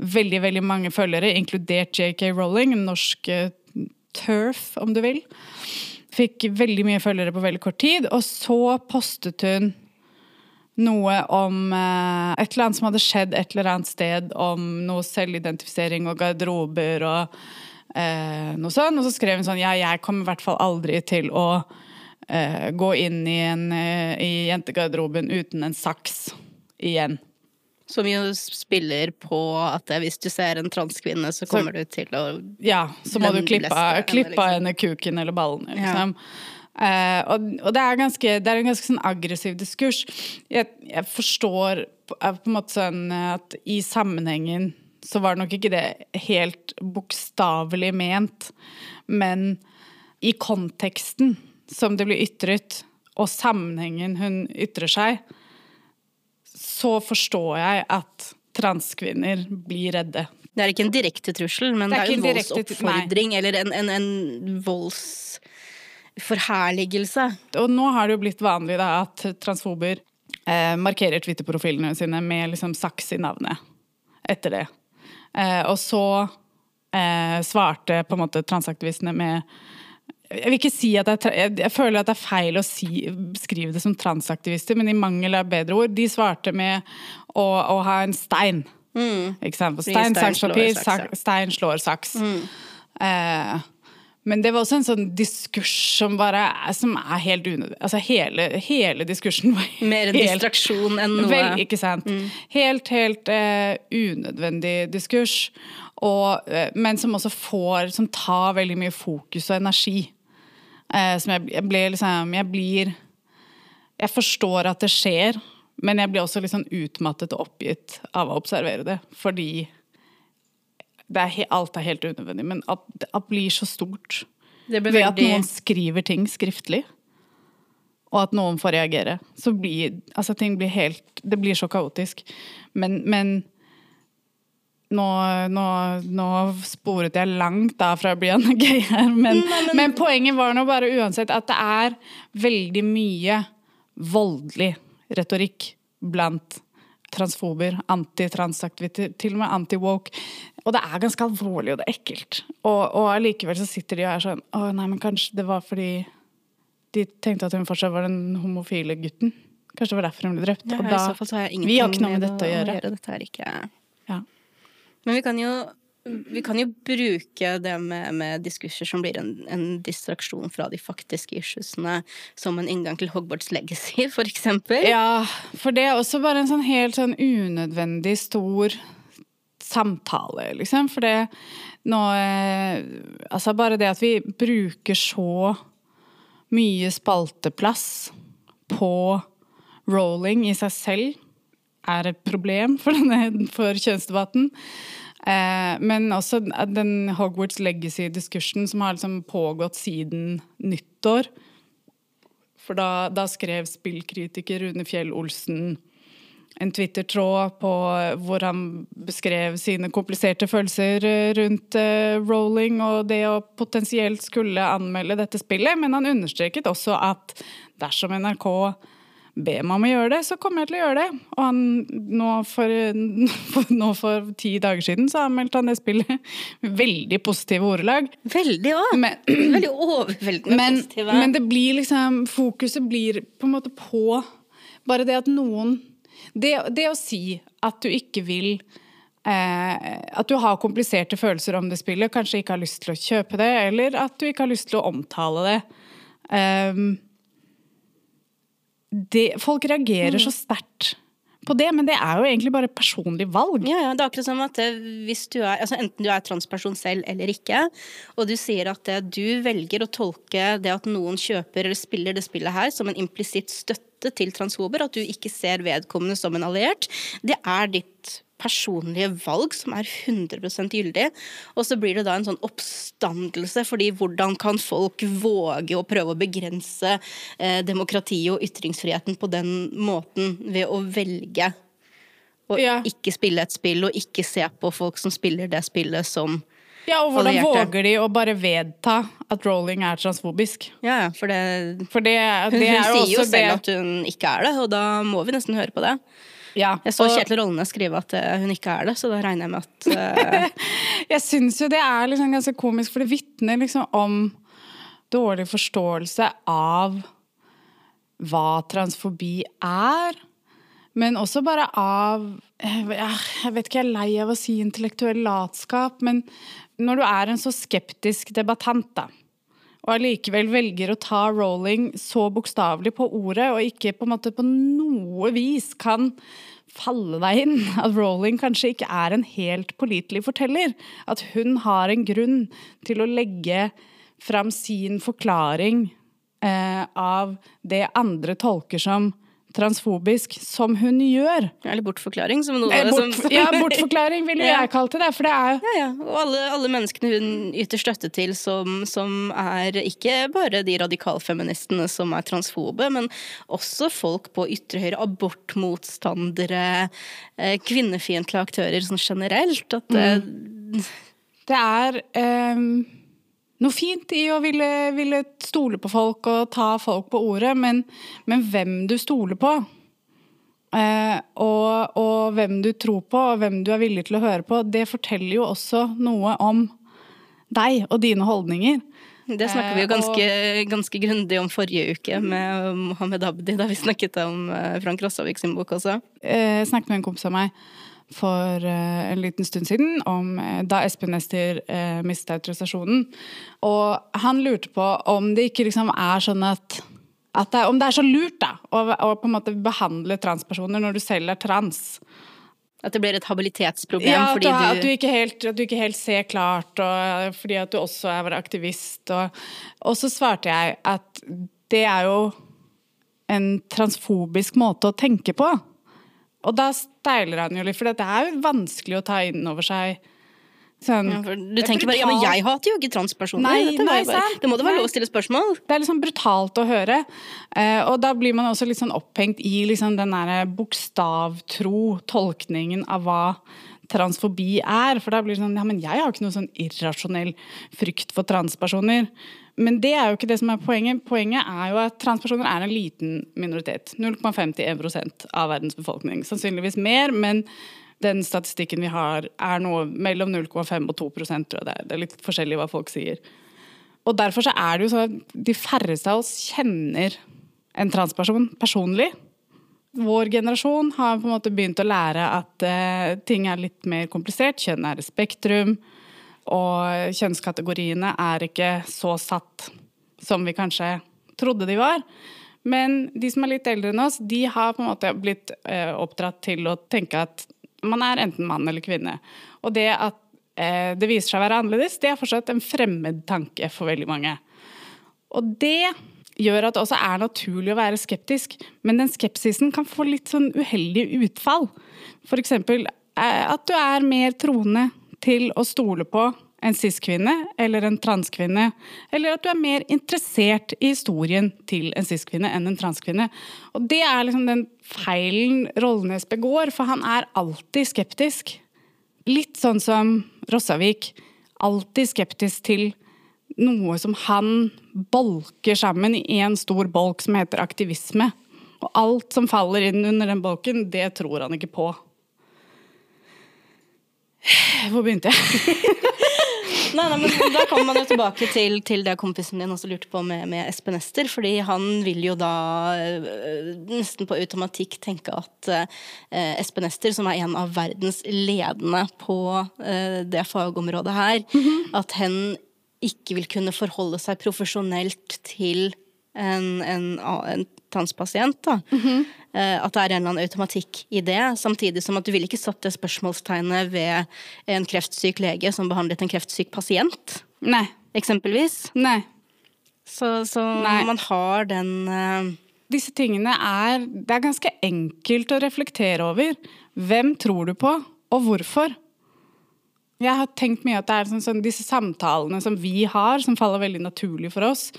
veldig, veldig mange følgere, inkludert JK Rowling, norsk eh, turf, om du vil. Fikk veldig mye følgere på veldig kort tid, og så postet hun noe om eh, et eller annet som hadde skjedd et eller annet sted, om noe selvidentifisering og garderober og eh, noe sånn. Og så skrev hun sånn Ja, jeg kommer i hvert fall aldri til å eh, gå inn i, en, eh, i jentegarderoben uten en saks igjen. Som jo spiller på at hvis du ser en transkvinne, så kommer du til å Ja, så må du klippe, Lemleste henne, av liksom. henne kuken eller ballene, Ja. Eh, og og det, er ganske, det er en ganske sånn aggressiv diskurs. Jeg, jeg forstår på, er på en måte sånn at i sammenhengen så var nok ikke det helt bokstavelig ment, men i konteksten som det blir ytret, og sammenhengen hun ytrer seg, så forstår jeg at transkvinner blir redde. Det er ikke en direkte trussel, men Det det er er, jo en voldsoppfordring eller en, en, en voldsforherligelse. Og nå har det jo blitt vanlig da, at transfober eh, markerer Twitter-profilene sine med liksom saks i navnet etter det. Eh, og så eh, svarte på en måte transaktivistene med jeg vil ikke si at jeg, jeg føler at det er feil å si, beskrive det som transaktivister, men i mangel av bedre ord. De svarte med å, å ha en stein. Ikke sant? For Stein, stein saks, papir. Stein slår saks. Eh, men det var også en sånn diskurs som bare som er helt unødvendig. Altså hele, hele diskursen var Mer en helt- distraksjon enn noe Vel, ikke sant. Helt, helt uh, unødvendig diskurs. Og, uh, men som også får Som tar veldig mye fokus og energi. Uh, som jeg, jeg blir liksom Jeg blir Jeg forstår at det skjer, men jeg blir også litt sånn utmattet og oppgitt av å observere det. Fordi er alt er helt unødvendig. Men at det blir så stort Det ble ved at noen skriver ting skriftlig, og at noen får reagere, så blir altså ting blir helt Det blir så kaotisk. Men, men nå, nå, nå sporet jeg langt da fra å bli en gay her, men, men poenget var nå bare uansett at det er veldig mye voldelig retorikk blant transfober, antitransaktivitet, til og med anti-woke. Og det er ganske alvorlig, og det er ekkelt. Og, og allikevel så sitter de og er sånn Å, nei, men kanskje det var fordi de tenkte at hun fortsatt var den homofile gutten. Kanskje det var derfor hun ble drept. Ja, og da, vi har ikke noe med dette å gjøre. Dette er ikke Ja. Men vi kan jo, vi kan jo bruke det med, med diskurser som blir en, en distraksjon fra de faktiske issuesene, som en inngang til Hogwarts legacy, for eksempel. Ja, for det er også bare en sånn helt sånn unødvendig stor samtale, liksom. For det nå eh, Altså bare det at vi bruker så mye spalteplass på rolling i seg selv, er et problem for, denne, for kjønnsdebatten. Eh, men også den Hogwarts legacy-diskursen som har liksom pågått siden nyttår. For da, da skrev spillkritiker Rune Fjell Olsen en Twitter-tråd hvor han beskrev sine kompliserte følelser rundt eh, rolling og det å potensielt skulle anmelde dette spillet, men han understreket også at dersom NRK ber meg om å gjøre det, så kommer jeg til å gjøre det. Og han, nå, for, nå for ti dager siden så anmeldte han det spillet veldig positive ordelag. Veldig òg! Veldig overveldende men, positive. Men det blir liksom Fokuset blir på en måte på bare det at noen det, det å si at du ikke vil eh, At du har kompliserte følelser om det spillet, kanskje ikke har lyst til å kjøpe det, eller at du ikke har lyst til å omtale det. Um, det folk reagerer så sterkt på det, men det er jo egentlig bare personlig valg. Ja, ja, det er akkurat som at eh, hvis du er, altså Enten du er transperson selv eller ikke, og du sier at eh, du velger å tolke det at noen kjøper eller spiller det spillet her som en implisitt støtte til transhober, at du ikke ser vedkommende som en alliert, det er ditt personlige valg som er 100 gyldig. Og så blir det da en sånn oppstandelse, fordi hvordan kan folk våge å prøve å begrense eh, demokratiet og ytringsfriheten på den måten ved å velge å Ja. ikke spille et spill og ikke se på folk som spiller det spillet som Ja, og hvordan våger de å bare vedta at rolling er transfobisk? Ja, for det For det, det hun, hun sier jo også selv det at hun ikke er det, og da må vi nesten høre på det. Ja, Jeg så og- Kjetil Rollene skrive at eh, hun ikke er det, så da regner jeg med at uh... Jeg syns jo det er liksom ganske komisk, for det vitner liksom om dårlig forståelse av hva transfobi er. Men også bare av Jeg jeg vet ikke, jeg er lei av å si intellektuell latskap, men når du er en så skeptisk debattant, da, og allikevel velger å ta Rowling så bokstavelig på ordet, og ikke på, en måte på noe vis kan falle deg inn at Rowling kanskje ikke er en helt pålitelig forteller. At hun har en grunn til å legge fram sin forklaring eh, av det andre tolker som transfobisk, som hun gjør. Eller bortforklaring, som noe Bort, som ja, bortforklaring ville Ja. jeg kalt det. For det er Ja, ja. Og alle, alle menneskene hun yter støtte til, som, som er ikke bare de radikalfeministene som er transfobe, men også folk på ytre høyre, abortmotstandere, eh, kvinnefiendtlige aktører sånn generelt. At eh, Det er ehm, noe fint i å ville, ville stole på folk og ta folk på ordet, men, men hvem du stoler på, eh, og, og hvem du tror på, og hvem du er villig til å høre på, det forteller jo også noe om deg og dine holdninger. det snakka vi jo Eh, ganske, ganske grundig om forrige uke med Mohammed Abdi, da vi snakket om eh, Frank Rossavik sin bok også. eh, snakket med en kompis av meg for eh, en liten stund siden om eh, da Espen Ester eh, mistet autorisasjonen. Og han lurte på om det ikke liksom er sånn at, at det, Om det er så lurt da, å, å på en måte behandle transpersoner når du selv er trans. At det blir et habilitetsproblem Ja, fordi du, du, at, du ikke helt, at du ikke helt ser klart, og eh, fordi at du også er aktivist. Og, og så svarte jeg at det er jo en transfobisk måte å tenke på. Og da steiler han jo litt, for det er jo vanskelig å ta inn over seg sånn ja, for Du er tenker bare ja, men jeg hater jo ikke transpersoner. Nei, Dette nei, bare, det må da være lov å stille spørsmål. Det er liksom brutalt å høre. Uh, og da blir man også litt sånn opphengt i liksom den derre bokstavtro tolkningen av hva transfobi er. For da blir det sånn Ja, men jeg har ikke noe sånn irrasjonell frykt for transpersoner. Men det er jo ikke det som er poenget. Poenget er jo at transpersoner er en liten minoritet. 0,51% av verdens befolkning. Sannsynligvis mer, men den statistikken vi har, er noe mellom 0,5 og 2 tror jeg det er. Det er litt forskjellig hva folk sier. Og derfor så er det jo sånn at de færreste av oss kjenner en transperson personlig. vår generasjon har på en måte begynt å lære at uh, ting er litt mer komplisert. Kjønn er et spektrum, og kjønnskategoriene er ikke så satt som vi kanskje trodde de var. Men de som er litt eldre enn oss, de har på en måte blitt eh, oppdratt til å tenke at man er enten mann eller kvinne. Og det at eh, det viser seg å være annerledes, det er fortsatt en fremmed tanke for veldig mange. Og det gjør at det også er naturlig å være skeptisk, men den skepsisen kan få litt sånn uheldige utfall. Eksempel eh, at du er mer troende til å stole på en cis-kvinne eller en transkvinne, eller at du er mer interessert i historien til en cis-kvinne enn en transkvinne. Og det er liksom den feilen Rollnes begår, for han er alltid skeptisk. Litt sånn som Rossavik. Alltid skeptisk til noe som han bolker sammen i én stor bolk som heter aktivisme. Og alt som faller inn under den bolken, det tror han ikke på. Hvor begynte jeg? nei, nei, men Da kommer man jo tilbake til, til det kompisen din også lurte på med, med, Espen Ester. fordi han vil jo da øh, nesten på automatikk tenke at eh, Espen Ester, som er en av verdens ledende på eh, det fagområdet her, mm -hmm. at hen ikke vil kunne forholde seg profesjonelt til en, en, en transpasient. Mm -hmm. At det er en eller annen automatikk i det. Samtidig som at du ville ikke satt det spørsmålstegnet ved en kreftsyk lege som behandlet en kreftsyk pasient. Nei. Eksempelvis. Nei. Så, så Nei. man har den uh... Disse tingene er Det er ganske enkelt å reflektere over. Hvem tror du på, og hvorfor? Jeg har tenkt mye at det er sånn, sånn, disse samtalene som vi har, som faller veldig naturlig for oss,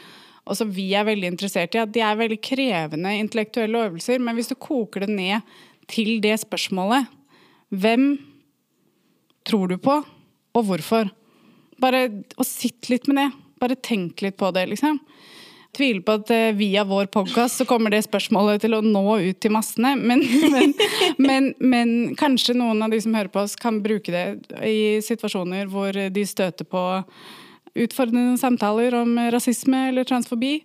og som vi er veldig interessert i, at de er veldig krevende intellektuelle øvelser. Men hvis du koker det ned til det spørsmålet Hvem tror du på, og hvorfor? Bare og sitt litt med det. Bare tenk litt på det, liksom tviler på at eh, via vår podkast så kommer det spørsmålet til å nå ut til massene. Men, men, men, men, kanskje noen av de som hører på oss, kan bruke det i situasjoner hvor de støter på utfordrende samtaler om rasisme eller transfobi.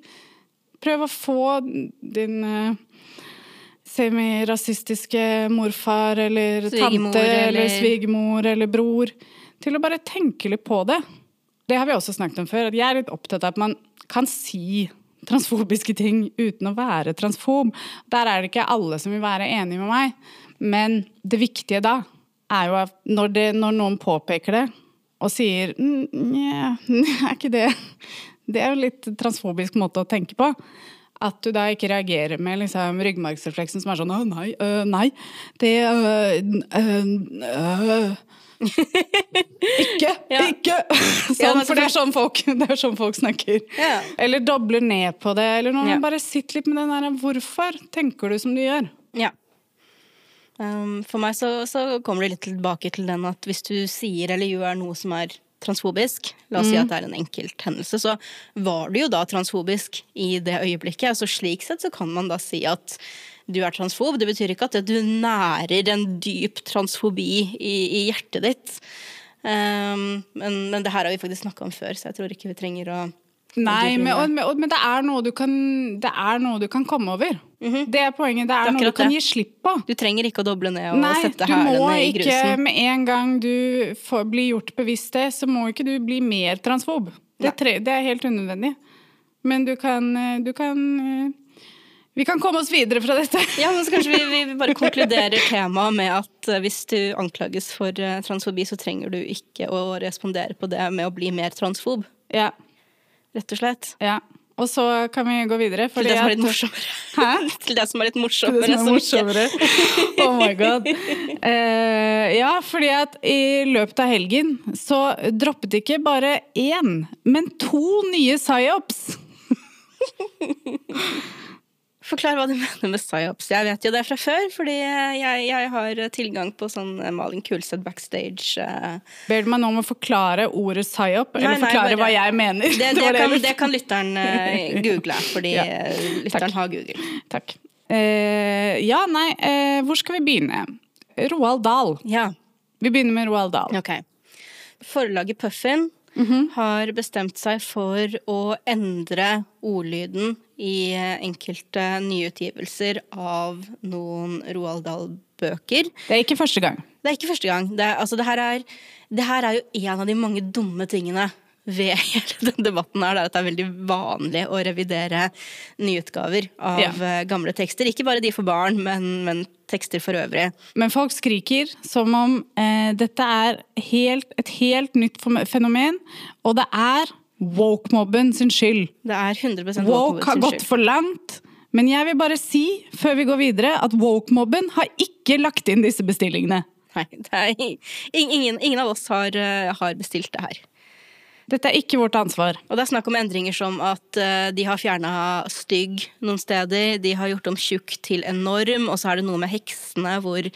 Prøv å få din uh, semirasistiske morfar eller svigemor, tante eller, eller svigermor eller bror til å bare tenke litt på det. Det har vi også snakket om før, at jeg er litt opptatt av at man kan si transfobiske ting uten å være transfob. Der er det ikke alle som vil være enige med meg. Men det viktige da er jo at når, det, når noen påpeker det og sier Nja, er ikke det Det er jo litt transfobisk måte å tenke på. At du da ikke reagerer med liksom ryggmargsrefleksen som er sånn Å, nei, øh, nei. Det øh, øh, ikke! Ja. Ikke! Sånn, for det er sånn folk, det er sånn folk snakker. Ja. Eller dobler ned på det. Eller noe. Bare sitt litt med den der Hvorfor tenker du som du gjør? Um, for meg så, så, kommer det litt tilbake til den at hvis du sier eller gjør noe som er transfobisk, la oss mm. si at det er en enkelt hendelse, så var du jo da transfobisk i det øyeblikket. Så slik sett så kan man da si at du er transfob. Det betyr ikke at du nærer en dyp transfobi i, i hjertet ditt. Um, men, men, det her har vi faktisk snakka om før, så jeg tror ikke vi trenger å Nei, men, og, men det, er noe du kan, det er noe du kan komme over. Mm -hmm. Det er poenget. Det er, det er noe du kan gi slipp på. Du trenger ikke å doble ned og Nei, sette hælene i grusen. Nei, du må ikke med en gang du får, blir gjort bevisst det, så må ikke du bli mer transfob. Det, tre, det er helt unødvendig. Men du kan, du kan eh, vi kan komme oss videre fra dette. Ja, men så Kanskje vi, vi bare konkluderer temaet med at uh, hvis du anklages for transfobi, så trenger du ikke å respondere på det med å bli mer transfob. Ja. Rett og slett. Ja. Og så kan vi gå videre. Til det som er litt morsommere. Hæ? Til det som er litt morsommere. Til Det som er morsommere. oh my god. Uh, ja, fordi at i løpet av helgen så droppet ikke bare én, men to nye psyops. Forklar hva du mener med psyops. Jeg vet jo det fra før, fordi jeg, jeg har tilgang på sånn eh, Malin Kulseth backstage. Uh... Ber du meg nå om å forklare ordet psyop, eller nei, forklare bare... hva jeg mener? Det, det, det, kan, det kan, lytteren uh, google, fordi ja. lytteren Takk. har Google. Takk. Uh, ja, nei, hvor skal vi begynne? Roald Dahl. Ja. Vi begynner med Roald Dahl. Okay. Forlaget Puffin mm -hmm. har bestemt seg for å endre ordlyden i enkelte nyutgivelser av noen Roald Dahl-bøker. Det er ikke første gang. Det er ikke første gang. Det, altså, det, her er, det her er jo en av de mange dumme tingene ved hele den debatten her, det er at det er veldig vanlig å revidere nyutgaver av Ja. eh, gamle tekster. Ikke bare de for barn, men, men tekster for øvrig. Men folk skriker som om eh, dette er helt, et helt nytt fenomen, og det er woke-mobben sin skyld. Det er 100% Woke har gått for langt. Men jeg vil bare si, før vi går videre, at woke-mobben har ikke lagt inn disse bestillingene. Nei, ingen, ingen av oss har, eh, har bestilt det her. Dette er ikke vårt ansvar. Og det er snakk om endringer som at eh, de har fjerna stygg noen steder, de har gjort om tjukk til enorm, og så er det noe med heksene hvor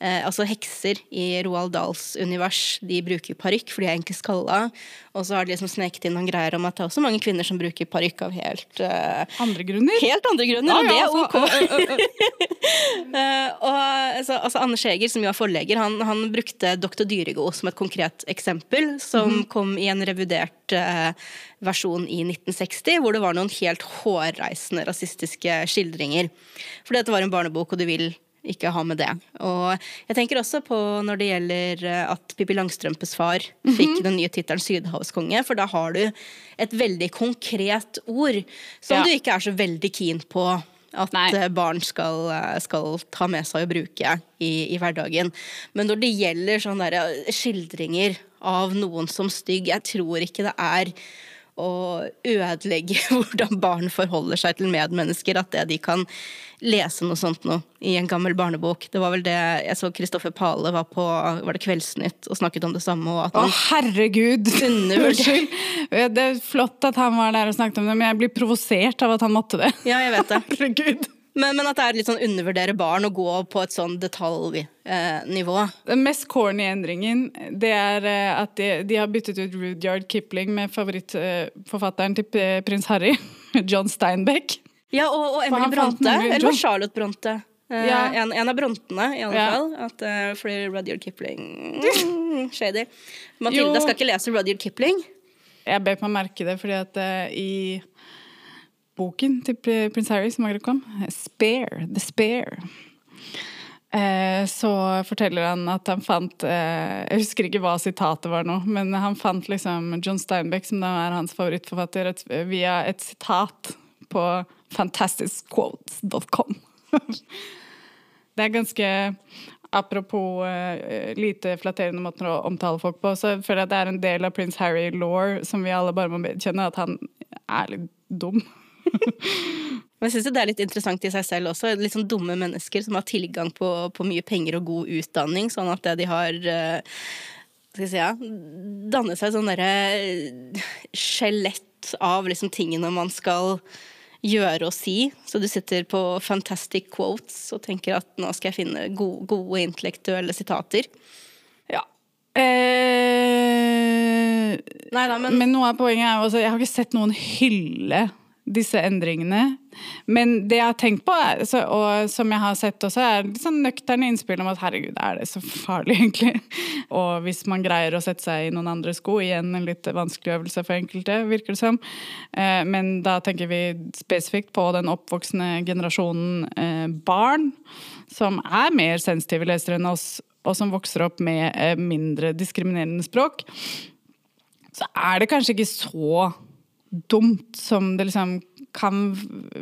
eh, Altså hekser i Roald Dahls univers, de bruker parykk, for de er egentlig skalla. Og så har de liksom sneket inn noen greier om at det er også mange kvinner som bruker parykk av helt eh, Andre grunner? Helt andre grunner, Ja, og det ja, er altså, ok. Eh, og altså, altså Anders Heger, som jo er forlegger, han, han brukte Dr. Dyrego som et konkret eksempel, som kom i en revidert eh, versjon i 1960, hvor det var noen helt hårreisende rasistiske skildringer. For dette var en barnebok, og du vil ikke ha med det. Og jeg tenker også på når det gjelder eh, at Pippi Langstrømpes far fikk den nye tittelen Sydhavskonge, for da har du et veldig konkret ord som Ja. du ikke er så veldig keen på at Nei. eh, barn skal, eh, skal ta med seg og bruke i, i hverdagen. Men når det gjelder sånne der, skildringer av noen som stygg, jeg tror ikke det er å ødelegge hvordan barn forholder seg til medmennesker, at det de kan lese noe sånt noe i en gammel barnebok. Det var vel det jeg så Kristoffer Pale var på var det Kveldsnytt og snakket om det samme, og at Å, herregud! Unnskyld. Det er flott at han var der og snakket om det, men jeg blir provosert av at han måtte det. Ja, jeg vet det. Herregud. Men, men at det er litt sånn undervurdere barn å gå på et sånn detaljnivå. Den mest corny endringen det er eh, at de, de har byttet ut Rudyard Kipling med favorittforfatteren til prins Harry, John Steinbeck. Ja, og, og Emily Bronte. Eller Charlotte Bronte. Eh, Ja. en, en av Brontene, i alle Ja. fall. At, uh, fordi Rudyard Kipling mm, Shady. Mathilde Jo. skal ikke lese Rudyard Kipling. Jeg bet meg merke det, fordi at uh, i boken til pr- prins Harry som akkurat kom, Spare, The Spare, eh, så forteller han at han fant eh, Jeg husker ikke hva sitatet var nå, men han fant liksom John Steinbeck, som da er hans favorittforfatter, via et sitat på fantasticquotes.com. Det er ganske Apropos uh, lite flatterende måter å omtale folk på, så jeg føler jeg at det er en del av prins Harry-law som vi alle bare må kjenne at han er litt dum. Men jeg syns det er litt interessant i seg selv også. Litt sånn dumme mennesker som har tilgang på, på mye penger og god utdanning, sånn at de har eh, skal jeg si, ja, dannet seg sånn derre skjelett av liksom tingene man skal gjøre og si. Så du sitter på fantastic quotes og tenker at nå skal jeg finne gode, gode intellektuelle sitater. Ja. Eh, Nei da, men men noe av poenget er jo altså, Jeg har ikke sett noen hylle disse endringene. Men det jeg har tenkt på, er, og som jeg har sett også, er litt sånn nøkterne innspill om at herregud, er det så farlig, egentlig? Og hvis man greier å sette seg i noen andre sko, igjen en litt vanskelig øvelse for enkelte, virker det som. Eh, men da tenker vi spesifikt på den oppvoksende generasjonen eh, barn, som er mer sensitive lesere enn oss, og som vokser opp med eh, mindre diskriminerende språk så er det kanskje ikke så dumt som det liksom kan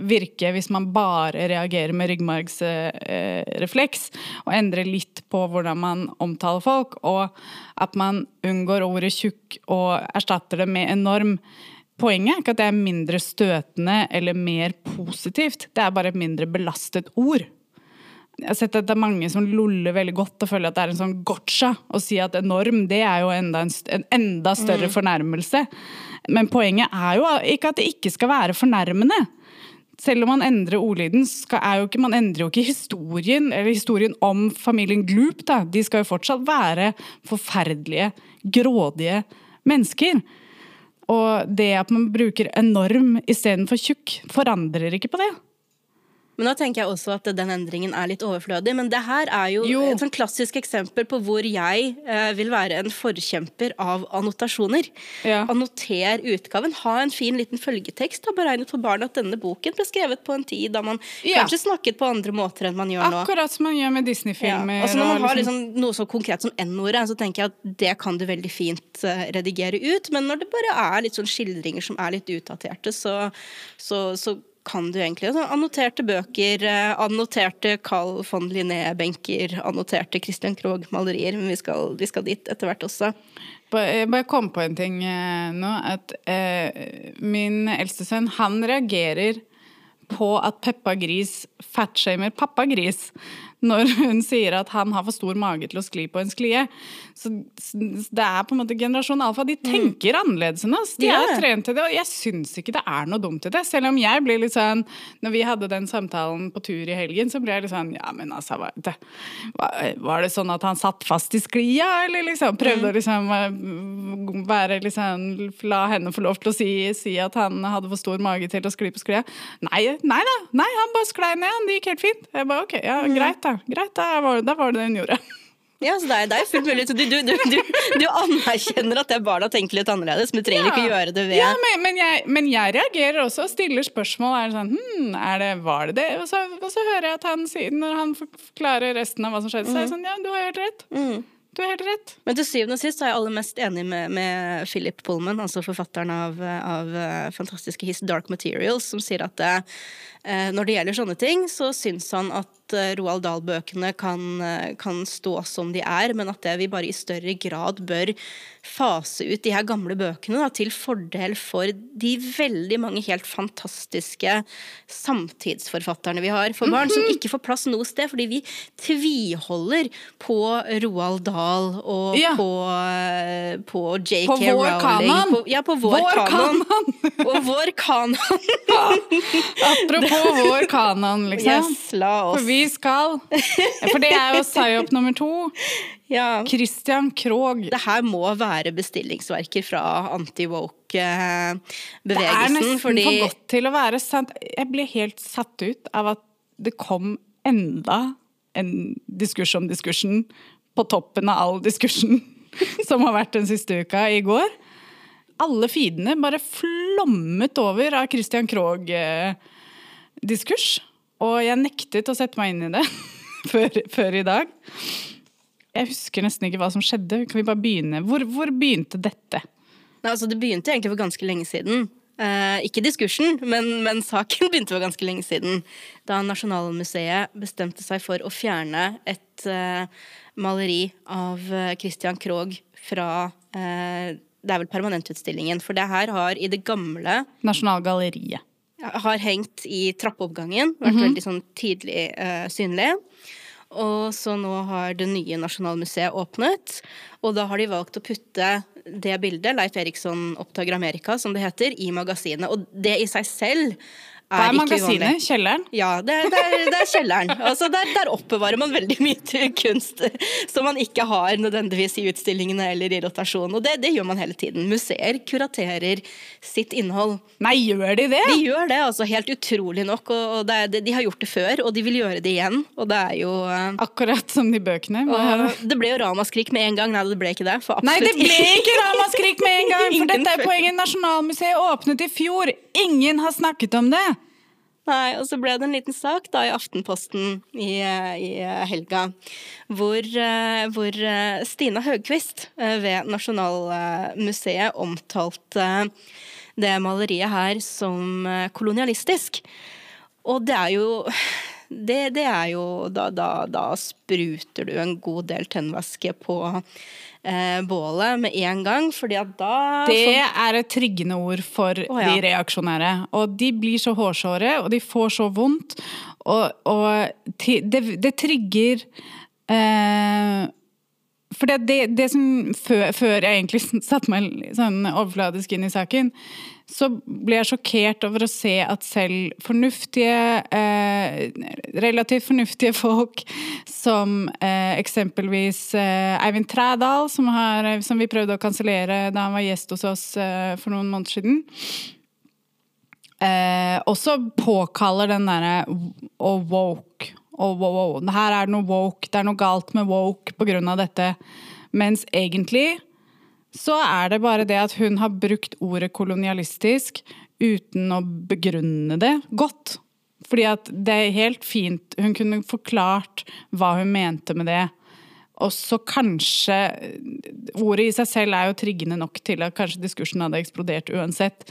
virke hvis man bare reagerer med ryggmargsrefleks og endrer litt på hvordan man omtaler folk, og at man unngår ordet tjukk og erstatter det med enorm. Poenget er ikke at det er mindre støtende eller mer positivt, det er bare et mindre belastet ord. Jeg har sett at det er mange som loller veldig godt og føler at det er en sånn gotcha. Å si at enorm, det er jo enda en, en enda større fornærmelse. Men poenget er jo ikke at det ikke skal være fornærmende. Selv om man endrer ordlyden, skal, jo ikke, man endrer jo ikke historien eller historien om familien Gloop. Da. De skal jo fortsatt være forferdelige, grådige mennesker. Og det at man bruker enorm istedenfor tjukk, forandrer ikke på det. Men da tenker jeg også at den endringen er litt overflødig. Men det her er jo, Jo. et sånn klassisk eksempel på hvor jeg eh, vil være en forkjemper av annotasjoner. Ja. Annoter utgaven. Ha en fin liten følgetekst. Da beregnet for barn at denne boken ble skrevet på en tid da man Ja. kanskje snakket på andre måter enn man gjør nå. Akkurat som man gjør med Disney-filmer. Altså når man og har liksom- liksom noe så konkret som N-ordet, så tenker jeg at det kan du veldig fint eh, redigere ut. Men når det bare er litt sånn skildringer som er litt utdaterte, så, så, så kan du egentlig altså, Annoterte bøker, eh, annoterte Carl von Linné-benker, annoterte Christian Krogh-malerier. Men vi skal, vi skal dit etter hvert også. Jeg bare kom på en ting eh, nå. At eh, min eldste sønn, han reagerer på at Peppa Gris fatshamer pappa Gris når hun sier at han har for stor mage til å skli på en sklie. Så det er på en måte generasjon alfa. De tenker annerledes enn oss. De har er trent til det, og jeg syns ikke det er noe dumt i det. Selv om jeg blir litt sånn Når vi hadde den samtalen på tur i helgen, så ble jeg litt sånn Ja, men altså, var det, var- det sånn at han satt fast i sklia, eller liksom prøvde å liksom eh, være liksom La henne få lov til å si, si at han hadde for stor mage til å skli på sklia? Nei, nei da. Nei, han bare sklei ned, han. Det gikk helt fint. Jeg bare ok, ja, greit da. Greit, da var, da var det det hun gjorde. Ja, så det er, det er fullt mulig. Du, du, du, du, anerkjenner at det er barna tenker litt annerledes, men du trenger ikke å gjøre det ved Ja, men, men, jeg, men jeg reagerer også og stiller spørsmål. Er det sånn, hm, er det, var det det? Og så, og så hører jeg at han sier, når han forklarer resten av hva som skjedde, så er jeg sånn, ja, du har helt rett. Du har helt rett. Men til syvende og sist er jeg aller mest enig med, med Philip Pullman, altså forfatteren av, av eh, fantastiske His Dark Materials, som sier at eh, når det gjelder sånne ting, så syns han at eh, Roald Dahl-bøkene kan, eh, kan stå som de er, men at det vi bare i større grad bør fase ut de her gamle bøkene da, til fordel for de veldig mange helt fantastiske samtidsforfatterne vi har for barn, som ikke får plass noe sted, fordi vi tviholder på Roald Dahl og Ja. på, eh, på JK Rowling. På vår kanon. På, ja, på vår, Vår kanon. kanon. og vår kanon. Apropos vår kanon, liksom. Yes, la For vi skal, for det er jo psyop nummer to, Ja. Christian Krog. Det her må være bestillingsverker fra anti-woke-bevegelsen. Det er nesten Fordi for godt til å være sant. Jeg ble helt satt ut av at det kom enda en diskurs om diskursen på toppen av all diskursen som har vært den siste uka i går. Alle feedene bare flommet over av Christian Krogh-diskurs. Og jeg nektet å sette meg inn i det før, før i dag. Jeg husker nesten ikke hva som skjedde. Kan vi bare begynne? Hvor, hvor begynte dette? Nei, altså, det begynte egentlig for ganske lenge siden. Eh, ikke diskursen, men, men saken begynte for ganske lenge siden. Da Nasjonalmuseet bestemte seg for å fjerne et eh, maleri av eh, Christian Krogh fra eh, Det er vel permanentutstillingen. For det her har i det gamle Nasjonalgalleriet. Har hengt i trappeoppgangen, vært veldig sånn tidlig uh, synlig. Og så nå har det nye Nasjonalmuseet åpnet, og da har de valgt å putte det bildet, Leif Eriksson oppdager Amerika, som det heter, i magasinet. Og det i seg selv Hva er magasinet? Kjelleren? Ja, det, er- det, er, det er kjelleren. Altså der, der oppbevarer man veldig mye kunst som man ikke har nødvendigvis i utstillingene eller i rotasjon. Og det, det gjør man hele tiden. Museer kuraterer sitt innhold. Nei, gjør de det? De gjør det, altså helt utrolig nok. Og, og det de har gjort det før, og de vil gjøre det igjen. Og det er jo uh, Akkurat som de bøkene. Og Det ble jo ramaskrik med en gang. Nei, det ble ikke det. Nei, det ble ikke ramaskrik med en gang! For dette er poenget. Nasjonalmuseet åpnet i fjor. Ingen har snakket om det! Nei, og så ble det en liten sak da i Aftenposten i, i helga, hvor, eh, hvor eh, Stina Høgquist eh, ved Nasjonalmuseet omtalte det maleriet her som kolonialistisk. Og det er jo det, det er jo da, da, da spruter du en god del tennvæske på eh, bålet med en gang, fordi at da Det er et tryggende ord for oh, ja. de reaksjonære. Og de blir så hårsåre, og de får så vondt. Og, og det, det trigger eh, For det, det, det som før, før jeg egentlig satte meg sånn overfladisk inn i saken, så ble jeg sjokkert over å se at selv fornuftige, eh, relativt fornuftige folk som eh, eksempelvis eh, Eivind Trædal, som, har, som vi prøvde å kansellere da han var gjest hos oss eh, for noen måneder siden, eh, også påkaller den derre oh, woke. Oh, wow, wow. Her er det noe woke, det er noe galt med woke av dette. Mens egentlig så er det bare det at hun har brukt ordet kolonialistisk uten å begrunne det godt. Fordi at det er helt fint Hun kunne forklart hva hun mente med det. Og så kanskje Ordet i seg selv er jo triggende nok til at kanskje diskursen hadde eksplodert uansett.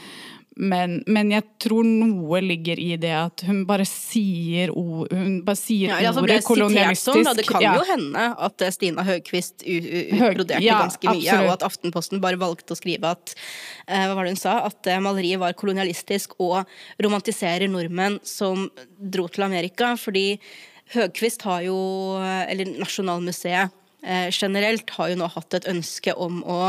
Men, men, jeg tror noe ligger i det at hun bare sier, ord, hun bare sier ja, altså ordet kolonialistisk. Sånn, det kan ja. jo hende at eh, Stina Høgquist utbroderte ja, ganske mye, absolutt. og at Aftenposten bare valgte å skrive at eh, hva var det hun sa, at eh, maleriet var kolonialistisk og romantiserer nordmenn som dro til Amerika. Fordi Høgquist har jo, eller Nasjonalmuseet eh, generelt, har jo nå hatt et ønske om å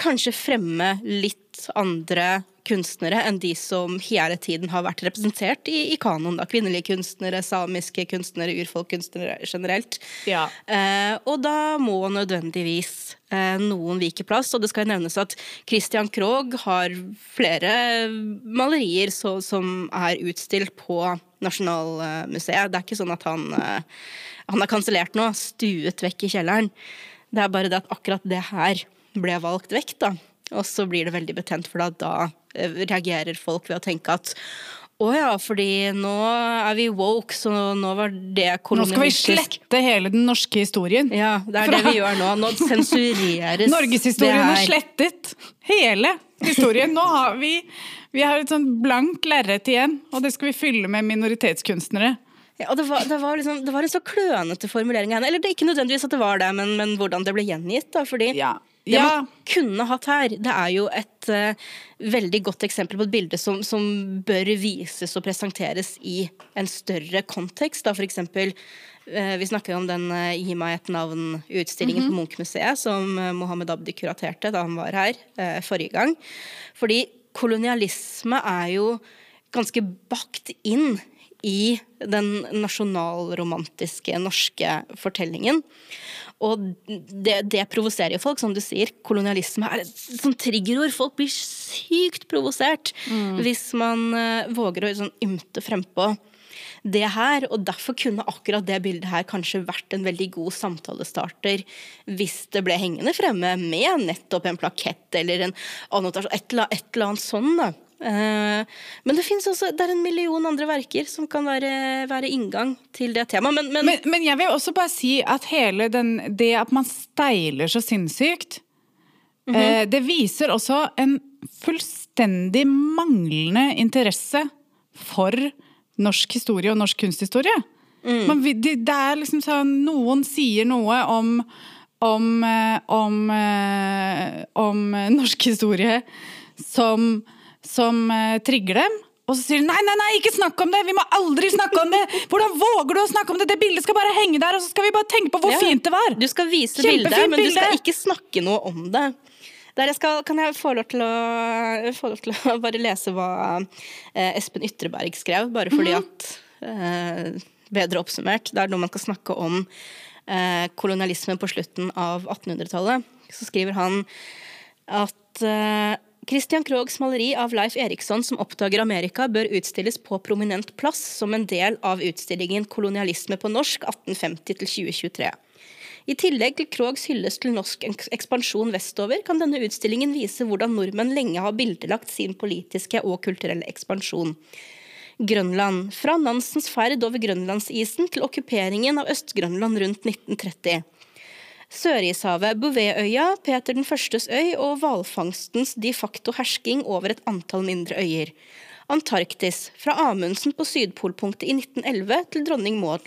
kanskje fremme litt andre kunstnere enn de som hele tiden har vært representert i, i kanoen. Da. Kvinnelige kunstnere, samiske kunstnere, urfolkkunstnere generelt. Ja. Eh, og da må nødvendigvis eh, noen vike plass. Og det skal nevnes at Christian Krogh har flere malerier så, som er utstilt på Nasjonalmuseet. Det er ikke sånn at han, eh, han er kansellert nå, stuet vekk i kjelleren. Det er bare det at akkurat det her ble valgt vekk, da. Og så blir det veldig betent, for da, da eh, reagerer folk ved å tenke at å ja, fordi nå er vi woke, så nå var det kolonialistisk. Nå skal vi slette hele den norske historien. Ja, det er Fra... det vi gjør nå. Nå sensureres Norgeshistorien er slettet. Hele historien. Nå har vi, vi har et sånn blankt lerret igjen, og det skal vi fylle med minoritetskunstnere. Ja, det var, det, var liksom, det var, en så klønete formulering. Eller det er ikke nødvendigvis at det var det, men, men hvordan det ble gjengitt. Da, fordi ja. Det ja. man kunne hatt her, det er jo et uh, veldig godt eksempel på et bilde som, som, bør vises og presenteres i en større kontekst. Da, eksempel, uh, vi snakker jo om den uh, Gi meg et navn-utstillingen mm -hmm. på Munch-museet som Mohammed Abdi kuraterte da han var her forrige gang. Fordi kolonialisme er jo ganske bakt inn i den nasjonalromantiske norske fortellingen. Og det, det provoserer jo folk, som du sier. Kolonialisme er et sånt triggerord. Folk blir sykt provosert mm. hvis man uh, våger å sånn, ymte frempå det her. Og derfor kunne akkurat det bildet her kanskje vært en veldig god samtalestarter hvis det ble hengende fremme med nettopp en plakett eller en annotasjon, et eller, et eller annet sånn. da. Eh, men det fins også det er en million andre verker som kan være, være inngang til det temaet. Men, men, men, men, jeg vil også bare si at hele den, det at man steiler så sinnssykt, mm -hmm. det viser også en fullstendig manglende interesse for norsk historie og norsk kunsthistorie. Mm. Man, det, det, er liksom sånn Noen sier noe om om, eh, om, om norsk historie som som uh, trigger dem. Og så sier de nei, nei, nei, ikke snakk om det! Vi må aldri snakke om det! Hvordan våger du å snakke om det? Det bildet skal bare henge der, og så skal vi bare tenke på hvor ja. fint det var! Du skal vise bildet, men du skal ikke snakke noe om det. Der jeg skal, kan jeg få lov å, få lov til å bare lese hva eh, Espen Ytreberg skrev, bare fordi mm -hmm. at eh, Bedre oppsummert. Det er noe man skal snakke om eh, kolonialismen på slutten av 1800-tallet. Så skriver han at eh, Christian Krogs maleri av Leif Eriksson som oppdager Amerika, bør utstilles på prominent plass som en del av utstillingen 'Kolonialisme på norsk 1850-2023'. I tillegg til Krogs hyllest til norsk ekspansjon vestover, kan denne utstillingen vise hvordan nordmenn lenge har bildelagt sin politiske og kulturelle ekspansjon. Grønland. Fra Nansens ferd over grønlandsisen til okkuperingen av Øst-Grønland rundt 1930. Sørishavet, Bouvetøya, Peter den førstes øy og hvalfangstens de facto hersking over et antall mindre øyer. Antarktis, fra Amundsen på sydpolpunktet i 1911 til dronning Maud.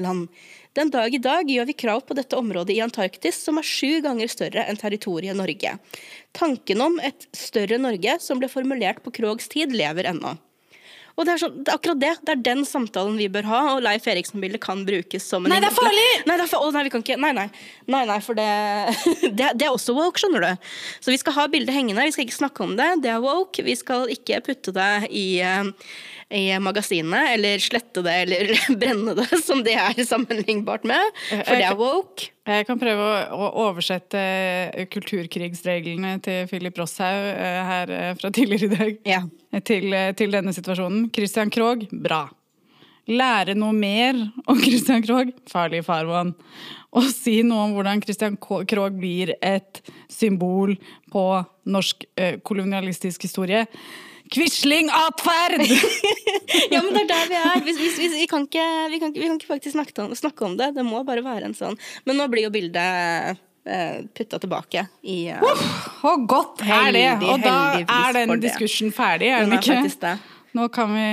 Den dag i dag gjør vi krav på dette området i Antarktis, som er sju ganger større enn territoriet Norge. Tanken om et større Norge, som ble formulert på Krogs tid, lever ennå. Og det er, sånn, det er, akkurat det. Det er den samtalen vi bør ha, og Leif Eriksen-bildet kan brukes som en Nei, det er farlig! Nei, det er farlig. nei, vi kan ikke, nei, nei. nei, nei for det, det, det, er også woke, skjønner du. Så vi skal ha bildet hengende, vi skal ikke snakke om det. Det er woke. Vi skal ikke putte det i, i magasinet, eller slette det eller brenne det, som det er sammenlignbart med. For det er woke. Jeg kan prøve å, oversette kulturkrigsreglene til Philip Rosshaug eh, her eh, fra tidligere i dag Ja. til, eh, til denne situasjonen. Christian Krogh, bra. Lære noe mer om Christian Krogh, farlig farvann. Og si noe om hvordan Christian Krog Krogh blir et symbol på norsk eh, kolonialistisk historie. Quisling-atferd! Ja, men det er der vi er. Vi, vi, vi, kan, ikke, vi, kan, vi kan ikke faktisk snakke om, snakke om det. Det må bare være en sånn. Men nå blir jo bildet eh, putta tilbake i eh, Og godt er det! Heldig- Og da er den diskursen ferdig, er Den ikke? det. Nå kan vi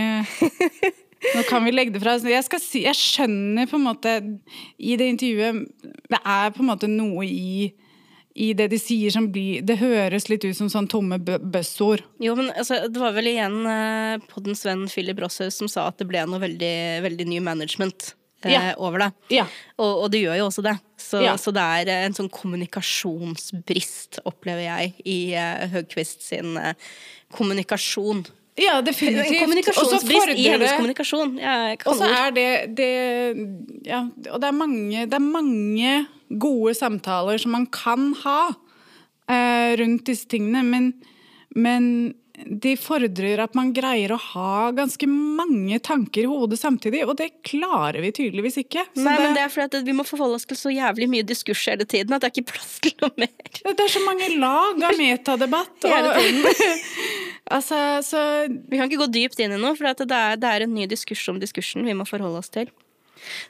Nå kan vi legge det fra oss. Jeg, si, jeg skjønner på en måte i det intervjuet Det er på en måte noe i, i det de sier som blir Det høres litt ut som sånn tomme buzzord. Jo, men altså, det var vel igjen eh, poddens venn Philip Rosshaus som sa at det ble noe veldig, veldig ny management eh, Ja. over det. Ja. Og, og det gjør jo også det. Så, Ja. så det er eh, en sånn kommunikasjonsbrist, opplever jeg, i uh, Høgquist sin eh, kommunikasjon. Ja, En definitivt. Så kommunikasjonsbrist i hennes kommunikasjon. Og så er det, det Ja, og det er mange, det er mange gode samtaler som man kan ha eh, rundt disse tingene, men, men de fordrer at man greier å ha ganske mange tanker i hodet samtidig, og det klarer vi tydeligvis ikke. Så Nei, det, men det er fordi at vi må forholde oss til så jævlig mye diskurs hele tiden at det er ikke plass til noe mer. det er så mange lag av metadebatt. Hele Og, altså, så Vi kan ikke gå dypt inn i noe, for at det, er, det er en ny diskurs om diskursen vi må forholde oss til.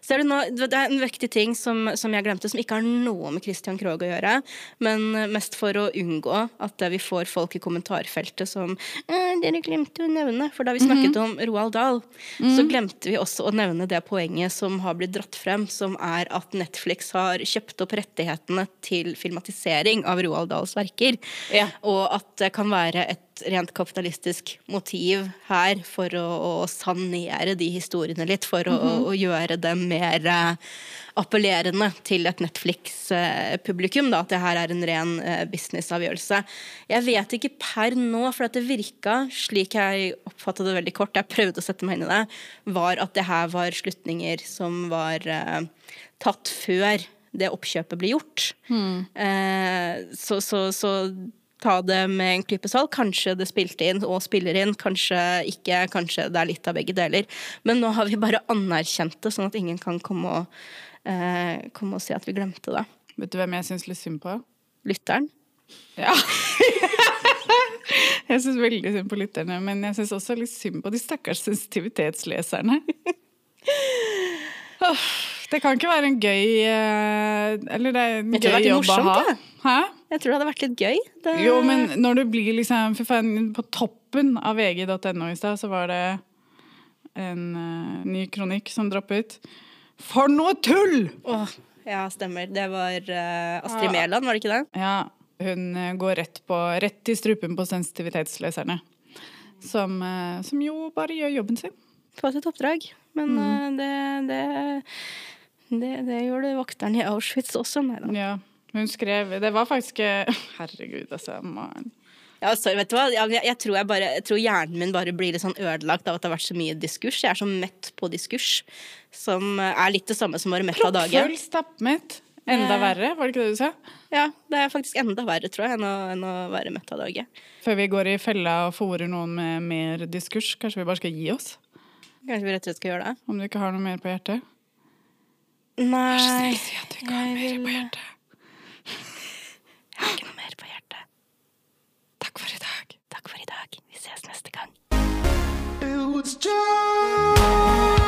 Så er det, det er en viktig ting som, som jeg glemte, som ikke har noe med Christian Krogh å gjøre, men mest for å unngå at vi får folk i kommentarfeltet som 'Dere glemte å nevne' For da vi snakket om Roald Dahl, så glemte vi også å nevne det poenget som har blitt dratt frem, som er at Netflix har kjøpt opp rettighetene til filmatisering av Roald Dahls verker. Ja. Og at det kan være et rent kapitalistisk motiv her for å, å sanere de historiene litt, for å, å gjøre dem mer eh, appellerende til et Netflix-publikum. At det her er en ren eh, businessavgjørelse. Jeg vet ikke per nå, for at det virka, slik jeg oppfattet det veldig kort, jeg prøvde å sette meg inn i det, var at det her var slutninger som var eh, tatt før det oppkjøpet ble gjort. Eh, så, så, så ta det med en klype salt. Kanskje det spilte inn og spiller inn, kanskje ikke. Kanskje det er litt av begge deler. Men nå har vi bare anerkjent det, sånn at ingen kan komme og, eh, komme og si at vi glemte det. Vet du hvem jeg syns litt synd på? Lytteren. Ja. jeg syns veldig synd på lytterne, men jeg syns også litt synd på de stakkars sensitivitetsleserne. Det kan ikke være en gøy eh, Eller det er en gøy jobb å ha. Hæ? Jeg tror det hadde vært litt gøy. Det... Jo, men når du blir liksom på toppen av vg.no i stad, så var det en uh, ny kronikk som droppet. For noe tull! Åh, ja, stemmer. Det var uh, Astrid Mæland, var det ikke det? Ja, hun går rett, på, rett i strupen på sensitivitetsleserne. Som, uh, som jo bare gjør jobben sin. På et oppdrag. Men eh, det, det, det, det gjorde vokteren i Auschwitz også. Nei da. Ja, hun skrev Det var faktisk Herregud, altså. Man. Ja, sorry, vet du hva? Jeg, jeg, tror jeg, bare, jeg tror hjernen min bare blir litt sånn ødelagt av at det har vært så mye diskurs. Jeg er så mett på diskurs, som er litt det samme som å være mett av dagen. Proppfull stappmett. Enda Eh. verre, var det ikke det du sa? Ja, det er faktisk enda verre, tror jeg, enn å, enn å være mett av dagen. Før vi går i fella og fòrer noen med mer diskurs, kanskje vi bare skal gi oss? Kanskje vi rett og slett skal gjøre det? Om du ikke har noe mer på hjertet? Nei. Vær så snill, si at du ikke har mer på hjertet. Jeg har ikke noe mer på hjertet. Takk for i dag. Takk for i dag. Vi ses neste gang. It was just